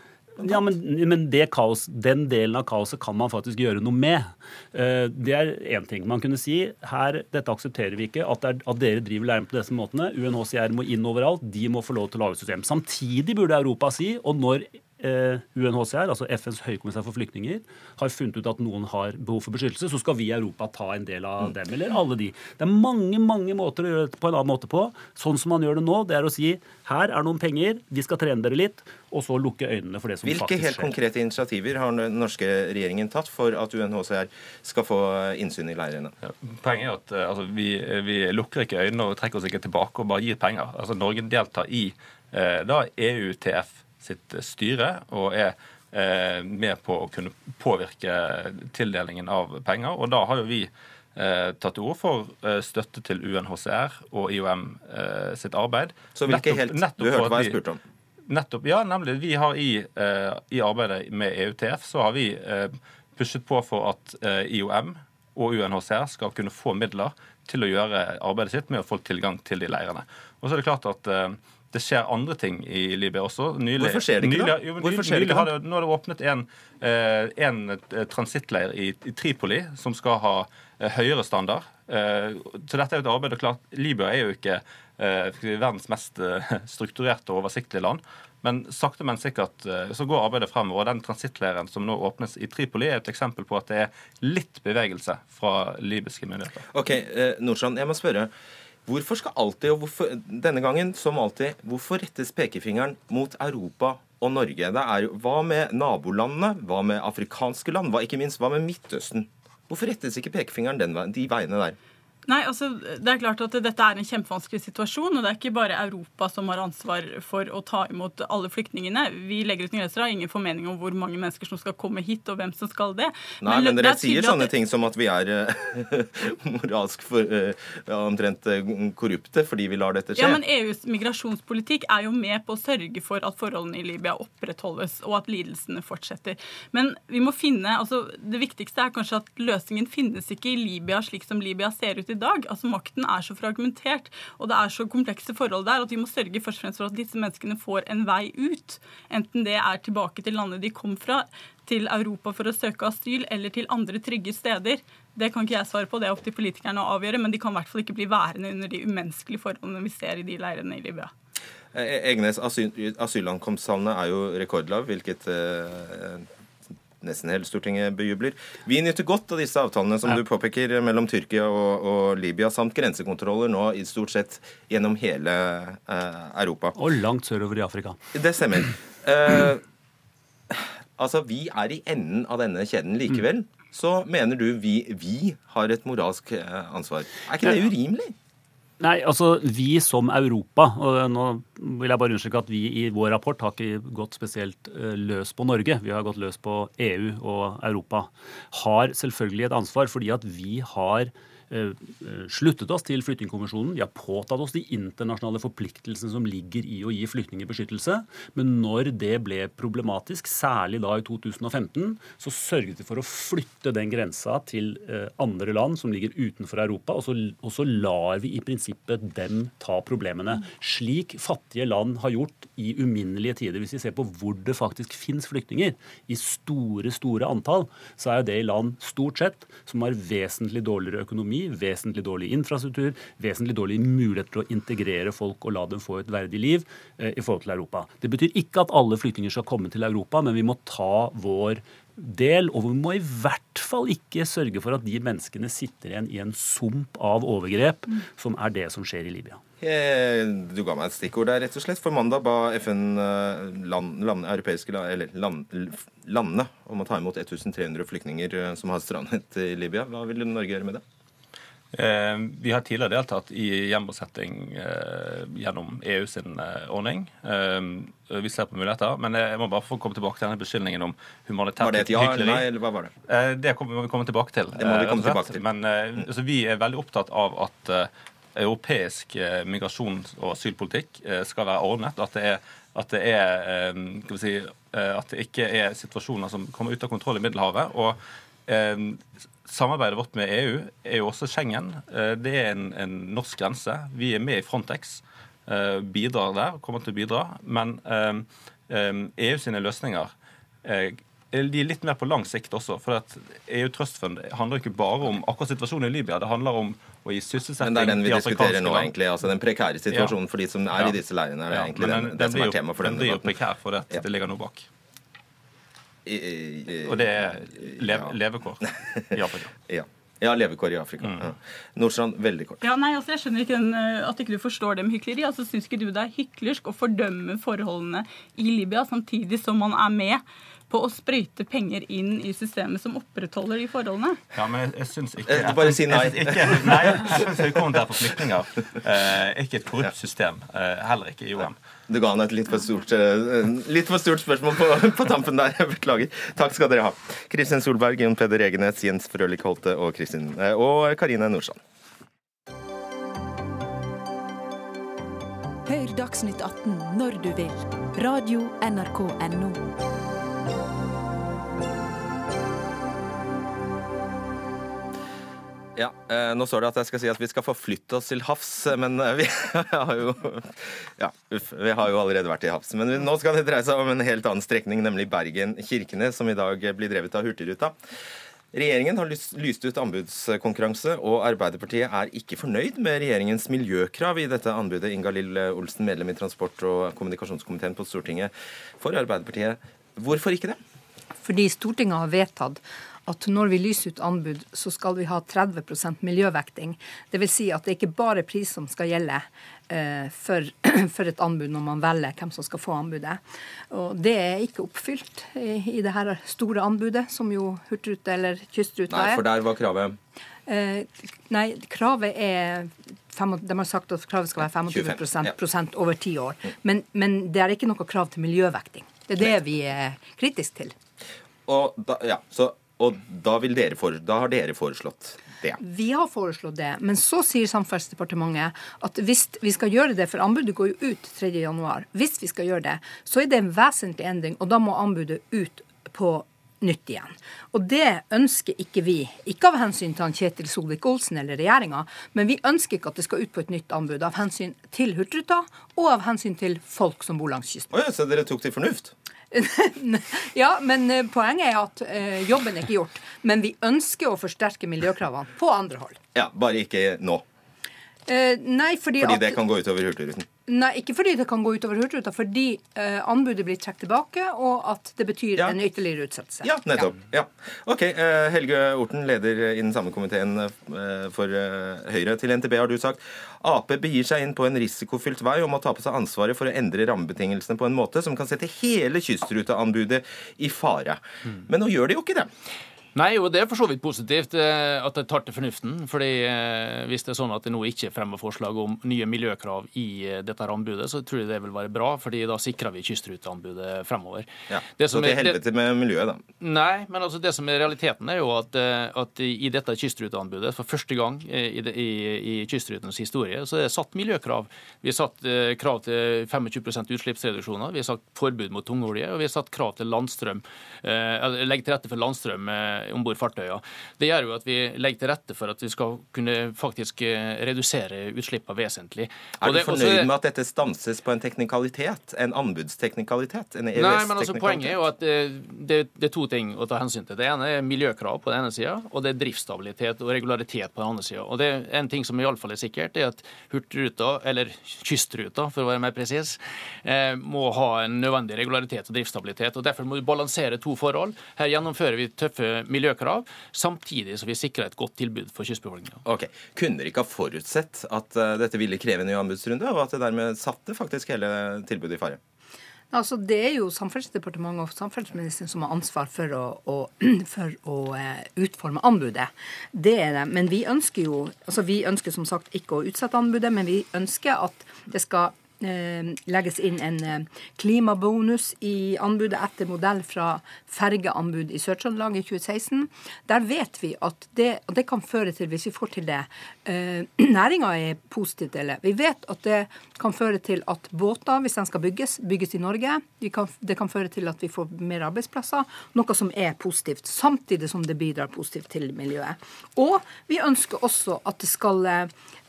Ja, men, men kaos, Den delen av kaoset kan man faktisk gjøre noe med. Eh, det er én ting. Man kunne si her, dette aksepterer vi ikke, at, er, at dere driver leiren på disse måtene. UNHCR må inn overalt. De må få lov til å lage system. Samtidig burde Europa si, og når UNHCR, altså FNs høykommissær for flyktninger, har funnet ut at noen har behov for beskyttelse, så skal vi i Europa ta en del av dem, eller alle de. Det er mange mange måter å gjøre det på en annen måte på. Sånn som man gjør det nå, det er å si her er noen penger, vi skal trene dere litt, og så lukke øynene for det som Hvilke faktisk skjer. Hvilke helt konkrete initiativer har den norske regjeringen tatt for at UNHCR skal få innsyn i leirene? Ja, poenget er at eh, altså, vi, vi, lukker ikke øynene og trekker oss ikke tilbake og bare gir penger. Altså, Norge deltar i eh, da EUTF sitt styre og er eh, med på å kunne påvirke tildelingen av penger. Og da har jo vi eh, tatt til orde for eh, støtte til UNHCR og IOM eh, sitt arbeid. Så hvilke helt, nettopp Du hørte hva jeg spurte om? Nettopp, ja, nemlig. Vi har i, i arbeidet med EUTF så har vi pushet på for at IOM og UNHCR skal kunne få midler til å gjøre arbeidet sitt med å få tilgang til de leirene. Og så er det klart at det skjer andre ting i Libya også. Nylig, Hvorfor skjer det ikke, da? Jo, Hvorfor skjer det ikke, da? nå har det åpnet en, eh, en eh, transittleir i, i, Tripoli som skal ha eh, høyere standard. Så dette er jo et arbeid. og klart, Libya er jo ikke verdens mest strukturerte og oversiktlige land. Men sakte, men sikkert så går arbeidet fremover. Den transittleiren som nå åpnes i Tripoli, er et eksempel på at det er litt bevegelse fra libyske myndigheter. Ok, Norsan, jeg må spørre. Hvorfor skal alltid, og hvorfor, denne gangen som alltid, hvorfor rettes pekefingeren mot Europa og Norge? Det Er, hva med nabolandene? Hva med afrikanske land? Hva, ikke minst, hva med Midtøsten? Hvorfor rettes ikke pekefingeren den, de veiene der? Nei, altså, det er klart at Dette er en kjempevanskelig situasjon. og Det er ikke bare Europa som har ansvar for å ta imot alle flyktningene. Vi legger ut grenser, har ingen formening om hvor mange mennesker som skal komme hit, og hvem som skal det. Nei, men, men dere sier sånne det... ting som at vi er uh, [laughs] moralsk for, uh, omtrent uh, korrupte fordi vi lar dette skje. Ja, men EUs migrasjonspolitikk er jo med på å sørge for at forholdene i Libya opprettholdes, og at lidelsene fortsetter. Men vi må finne, altså det viktigste er kanskje at løsningen finnes ikke i Libya slik som Libya ser ut i dag. Altså Makten er så fragmentert, og det er så komplekse forhold der at vi må sørge først og fremst for at disse menneskene får en vei ut. Enten det er tilbake til landet de kom fra, til Europa for å søke asyl, eller til andre trygge steder. Det kan ikke jeg svare på, det er opp til politikerne å avgjøre, men de kan i hvert fall ikke bli værende under de umenneskelige forholdene vi ser i de leirene i Libya. Eh, Egnes asyl, er jo rekordlav, hvilket eh, nesten hele Stortinget bejubler. Vi nyter godt av disse avtalene som du påpeker mellom Tyrkia og, og, Libya, samt grensekontroller nå i stort sett gjennom hele eh, Europa. Og langt sørover i Afrika. Det stemmer. Eh, altså, Vi er i enden av denne kjeden likevel. Mm. Så mener du vi, vi har et moralsk eh, ansvar. Er ikke det urimelig? Nei, altså Vi som Europa, og nå vil jeg bare understreke at vi i vår rapport har ikke gått spesielt eh, løs på Norge. Vi har gått løs på EU og Europa. Har selvfølgelig et ansvar fordi at vi har sluttet oss til Flyktningkonvensjonen. Vi har påtatt oss de internasjonale forpliktelsene som ligger i å gi flyktninger beskyttelse. Men når det ble problematisk, særlig da i 2015, så sørget vi for å flytte den grensa til eh, andre land som ligger utenfor Europa, og så, og så lar vi i prinsippet dem ta problemene. Slik fattige land har gjort i uminnelige tider. Hvis vi ser på hvor det faktisk fins flyktninger, i store, store antall, så er det i land stort sett som har vesentlig dårligere økonomi vesentlig dårlig infrastruktur, vesentlig dårlig mulighet til å integrere folk og la dem få et verdig liv eh, i forhold til Europa. Det betyr ikke at alle flyktninger skal komme til Europa, men vi må ta vår del, og vi må i hvert fall ikke sørge for at de menneskene sitter igjen i en sump av overgrep, som er det som skjer i Libya. Eh, du ga meg et stikkord der, rett og slett. For mandag ba FN eh, land, land, europeiske eller land, landene om å ta imot 1300 flyktninger som har strandet i Libya. Hva vil Norge gjøre med det? Eh, vi har tidligere deltatt i gjenbosetting eh, gjennom EU sin eh, ordning. Vi ser på muligheter. Men jeg må bare få komme tilbake til denne beskyldningen om humanitært Var det et ja eller nei, eller hva var det? Det må vi komme tilbake til. Det må vi komme tilbake til. Men altså, vi er veldig opptatt av at europeisk migrasjons- og asylpolitikk skal være ordnet. At det er, at det, er, si, at det ikke er situasjoner som kommer ut av kontroll i Middelhavet. og Samarbeidet vårt med EU er jo også Schengen. Eh, det er en, en norsk grense. Vi er med i Frontex, eh, bidrar der, kommer til å bidra. Men EU eh, e sine løsninger de er litt mer på lang sikt også. For at EU Trust Fund handler ikke bare om akkurat situasjonen i Libya. Det handler om å gi sysselsetting Men det er den vi diskuterer nå, egentlig. altså Den prekære situasjonen ja. for de som er ja. i disse leirene. er det ja, egentlig den, den, det som er tema for den debatten. Den blir jo prekær for det, det ligger noe bak. Og det er lev ja. levekår i [laughs] Afrika. ja. Ja, levekår i Afrika. Mm. Ja. Nordstrand, veldig kort. Ja, nei, altså Jeg skjønner ikke den, eh, at ikke du forstår det med hykleri. Altså, Syns ikke du det er hyklersk å fordømme forholdene i Libya samtidig som man er med på å sprøyte penger inn i systemet som opprettholder de forholdene? Ja, men jeg, jeg syns ikke jeg, Bare si nei. Jeg, ikke, nei, jeg syns Høykommissær for flyktninger eh, ikke et korrupt system. Eh, heller ikke i OM. Du ga han et litt for stort, eh, litt for stort spørsmål på, på, tampen der. Beklager. Takk skal dere ha. Kristin Solberg, Jon Peder Egenes, Jens Frølich Holte og, Kristin, eh, og Karine Nordstrand. Hør Dagsnytt 18 når du vil. Radio NRK Radio.nrk.no. Ja, eh, Nå står det at jeg skal si at vi skal forflytte oss til havs, men eh, vi [laughs] har jo Ja, uff. Vi har jo allerede vært i havs. Men nå skal det dreie seg om en helt annen strekning, nemlig Bergen-Kirkenes, som i dag blir drevet av Hurtigruta. Regjeringen har lyst ut anbudskonkurranse, og Arbeiderpartiet er ikke fornøyd med regjeringens miljøkrav i dette anbudet. Inga-Lill Olsen, medlem i transport- og kommunikasjonskomiteen på Stortinget for Arbeiderpartiet. Hvorfor ikke det? Fordi Stortinget har vedtatt at når vi lyser ut anbud, så skal vi ha 30% miljøvekting. Dvs. Si at det ikke bare er pris som skal gjelde eh, for, [clears throat] for, et anbud når man velger hvem som skal få anbudet. Og Det er ikke oppfylt i, i det her store anbudet, som jo Hurtigrute eller Kystruta er. Nei, for der var kravet? Eh, nei, kravet er de har sagt at kravet skal være 25 25, ja. over ti år. Men, men, det er ikke noe krav til miljøvekting. Det er det vi er kritiske til. Og da, ja, så, og da, for, da har dere foreslått det? Vi har foreslått det. Men så sier Samferdselsdepartementet at hvis vi skal gjøre det, for anbudet går jo ut 3.1, hvis vi skal gjøre det, så er det en vesentlig endring, og da må anbudet ut på nytt igjen. Og det ønsker ikke vi. Ikke av hensyn til han Kjetil Solvik-Olsen eller regjeringa, men vi ønsker ikke at det skal ut på et nytt anbud. Av hensyn til Hurtigruta og av hensyn til folk som bor langs kysten. Oh ja, så dere tok til fornuft? Ja, men eh, poenget er at eh, jobben er ikke gjort. Men vi ønsker å forsterke miljøkravene på andre hold. Ja, Bare ikke nå? Eh, nei, fordi, fordi at, det kan gå utover Hurtigruten? Nei, ikke fordi det kan gå utover Hurtigruta, fordi eh, anbudet blir trukket tilbake, og at det betyr ja. en ytterligere utsettelse. Ja, nettopp. Ja. ja. Ok, eh, Helge Orten, leder i den samme komiteen eh, for eh, Høyre. Til NTB har du sagt Ap begir seg inn på en risikofylt vei og må ta på seg ansvaret for å endre rammebetingelsene på en måte som kan sette hele kystruteanbudet i fare. Mm. Men nå gjør de jo ikke det. Nei, og det er for så vidt positivt eh, at de tar til fornuften. fordi eh, Hvis det er sånn at det nå ikke fremmer forslag om nye miljøkrav i eh, dette anbudet, så tror jeg det vil være bra, fordi da sikrer vi kystruteanbudet fremover. Ja, Så til helvete med miljøet, da? Nei, men altså det som er realiteten, er jo at, at i dette kystruteanbudet, for første gang i, i, i kystrutens historie, så er det satt miljøkrav. Vi har satt krav til 25% utslippsreduksjoner, vi har satt forbud mot tungolje, og vi har satt krav til landstrøm, legge til rette for landstrøm om bord fartøyene. Det gjør jo at vi legger til rette for at vi skal kunne faktisk eh, redusere utslippene vesentlig. Er du fornøyd med at dette stanses på en teknikalitet? En anbudsteknikalitet? En? Nei, men altså Poenget er jo at det, det, det, er to ting å ta hensyn til. Det ene er miljøkrav på den ene sida, og det er driftsstabilitet og regularitet på den andre sida. Og det er en ting som iallfall er sikkert, er at Hurtigruta, eller Kystruta for å være mer presis, eh, må ha en nødvendig regularitet og driftsstabilitet. og Derfor må vi balansere to forhold. Her gjennomfører vi tøffe miljøkrav, samtidig som vi sikrer et godt tilbud for kystbefolkninga. Okay. Kunne dere ikke ha forutsett at uh, dette ville kreve en ny anbudsrunde, og at det dermed satte faktisk hele tilbudet i fare? Altså, det er jo Samferdselsdepartementet og samferdselsministeren som har ansvar for å, å, [clears throat] for å uh, utforme anbudet. Det er det. Men vi ønsker jo altså Vi ønsker som sagt ikke å utsette anbudet, men vi ønsker at det skal Eh, legges inn en eh, klimabonus i anbudet etter modell fra fergeanbud i Sør-Trøndelag i 2016. Der vet vi at det, og det kan føre til, hvis vi får til det eh, [clears throat] Næringa er positiv til det. Vi vet at det kan føre til at båter, hvis de skal bygges, bygges i Norge. Det kan føre til at vi får mer arbeidsplasser, noe som er positivt. Samtidig som det bidrar positivt til miljøet. Og vi ønsker også at det skal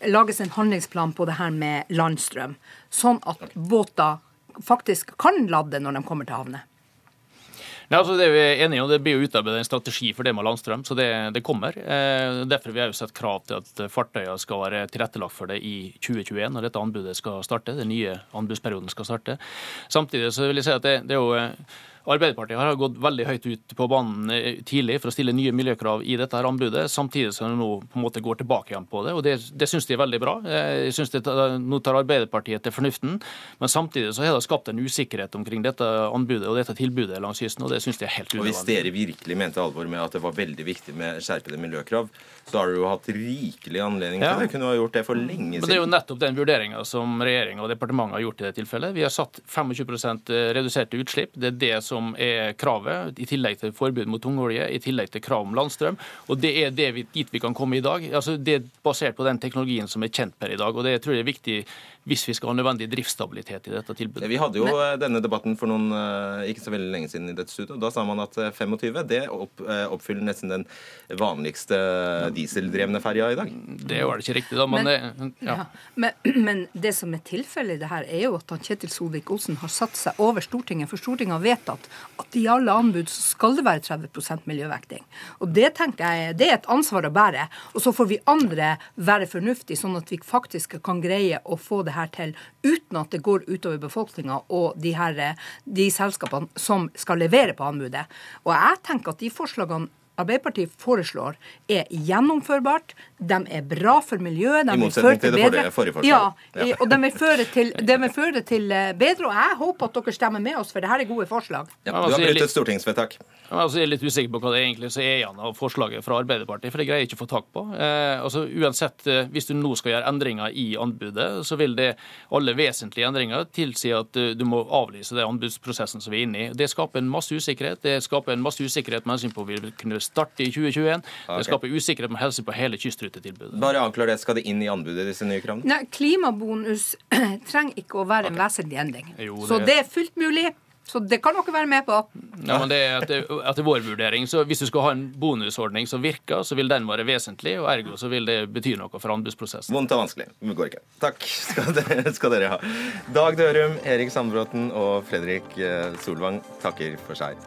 lages en handlingsplan på det her med landstrøm sånn at båter faktisk kan lade når de kommer til havne? Nei, altså det vi er enige om, det blir jo utarbeidet en strategi for det med landstrøm, så det, det kommer. Eh, derfor har vi sett krav til at fartøyene skal være tilrettelagt for det i 2021, når dette anbudet skal starte. Den nye anbudsperioden skal starte. Samtidig så vil jeg si at det, det er jo eh, Arbeiderpartiet har gått veldig høyt ut på banen eh, tidlig for å stille nye miljøkrav i dette her anbudet, samtidig som de nå på en måte går tilbake igjen på det. og Det, det syns de er veldig bra. Jeg synes det, Nå tar Arbeiderpartiet til fornuften, men samtidig så har det skapt en usikkerhet omkring dette anbudet og dette tilbudet langs kysten, og det syns de er helt unødvendig. Og Hvis dere virkelig mente alvor med at det var veldig viktig med skjerpede miljøkrav, så har dere jo hatt rikelig anledning til det. Kunne ha gjort det for lenge siden. Men Det er jo nettopp den vurderinga som regjeringa og departementet har gjort i det tilfellet. Vi har satt 25% reduserte utslipp. Det er det som som er kravet, i tillegg til forbud mot tungolje, i tillegg til krav om landstrøm. Og Det er det vi, dit vi kan komme i dag. Altså, det er basert på den teknologien som er kjent per i dag. og Det tror jeg er viktig hvis vi skal ha nødvendig driftsstabilitet i dette tilbudet. Vi hadde jo Men... Eh, denne debatten for noen eh, ikke så veldig lenge siden i dette studioet. Da sa man at 25 eh, det opp, oppfyller nesten den vanligste dieseldrevne ferja i dag. Det var det ikke riktig, da. Men, men, ja. Ja. Men, men det som er tilfellet i det her, er jo at Kjetil Solvik-Olsen har satt seg over Stortinget. For Stortinget har vedtatt at i alle anbud så skal det være 30 miljøvekting. Og det tenker jeg det er et ansvar å bære. Og så får vi andre være fornuftige, sånn at vi faktisk kan greie å få det her til uten at det går utover befolkninga og de, her, de selskapene som skal levere på anbudet. Og jeg tenker at de forslagene Arbeiderpartiet foreslår, er gjennomførbart. De er bra for miljøet. De I motsetning til det forrige, forslaget. Ja, ja, og de vil føre til, de vil føre til eh, bedre. Og jeg håper at dere stemmer med oss, for dette er gode forslag. Ja, du har brutt et stortingsvedtak. Altså, jeg er litt usikker på hva det egentlig er igjen av forslaget fra Arbeiderpartiet, for det greier jeg ikke å få tak på. Eh, altså, uansett, eh, Hvis du nå skal gjøre endringer i anbudet, så vil det alle vesentlige endringer tilsi at uh, du må avlyse den anbudsprosessen som vi er inne i. Det skaper en masse usikkerhet. Det skaper en masse usikkerhet med hensyn på om vi vil kunne starte i 2021. Okay. Det skaper usikkerhet med helse på hele kystrutetilbudet. Bare avklar det. Skal det inn i anbudet, disse nye kravene? Nei, Klimabonus [clears throat] trenger ikke å være okay. en vesentlig endring. Jo, det... Så det er fullt mulig. Så det kan dere være med på. Ja, men det er etter, etter, vår vurdering, så Hvis du skal ha en bonusordning som virker, så vil den være vesentlig, og ergo så vil det bety noe for anbudsprosessen. Vondt og vanskelig. Det går ikke. Takk skal [laughs] dere, skal dere ha. Dag Dørum, Erik Sandbråten og Fredrik eh, Solvang takker for seg.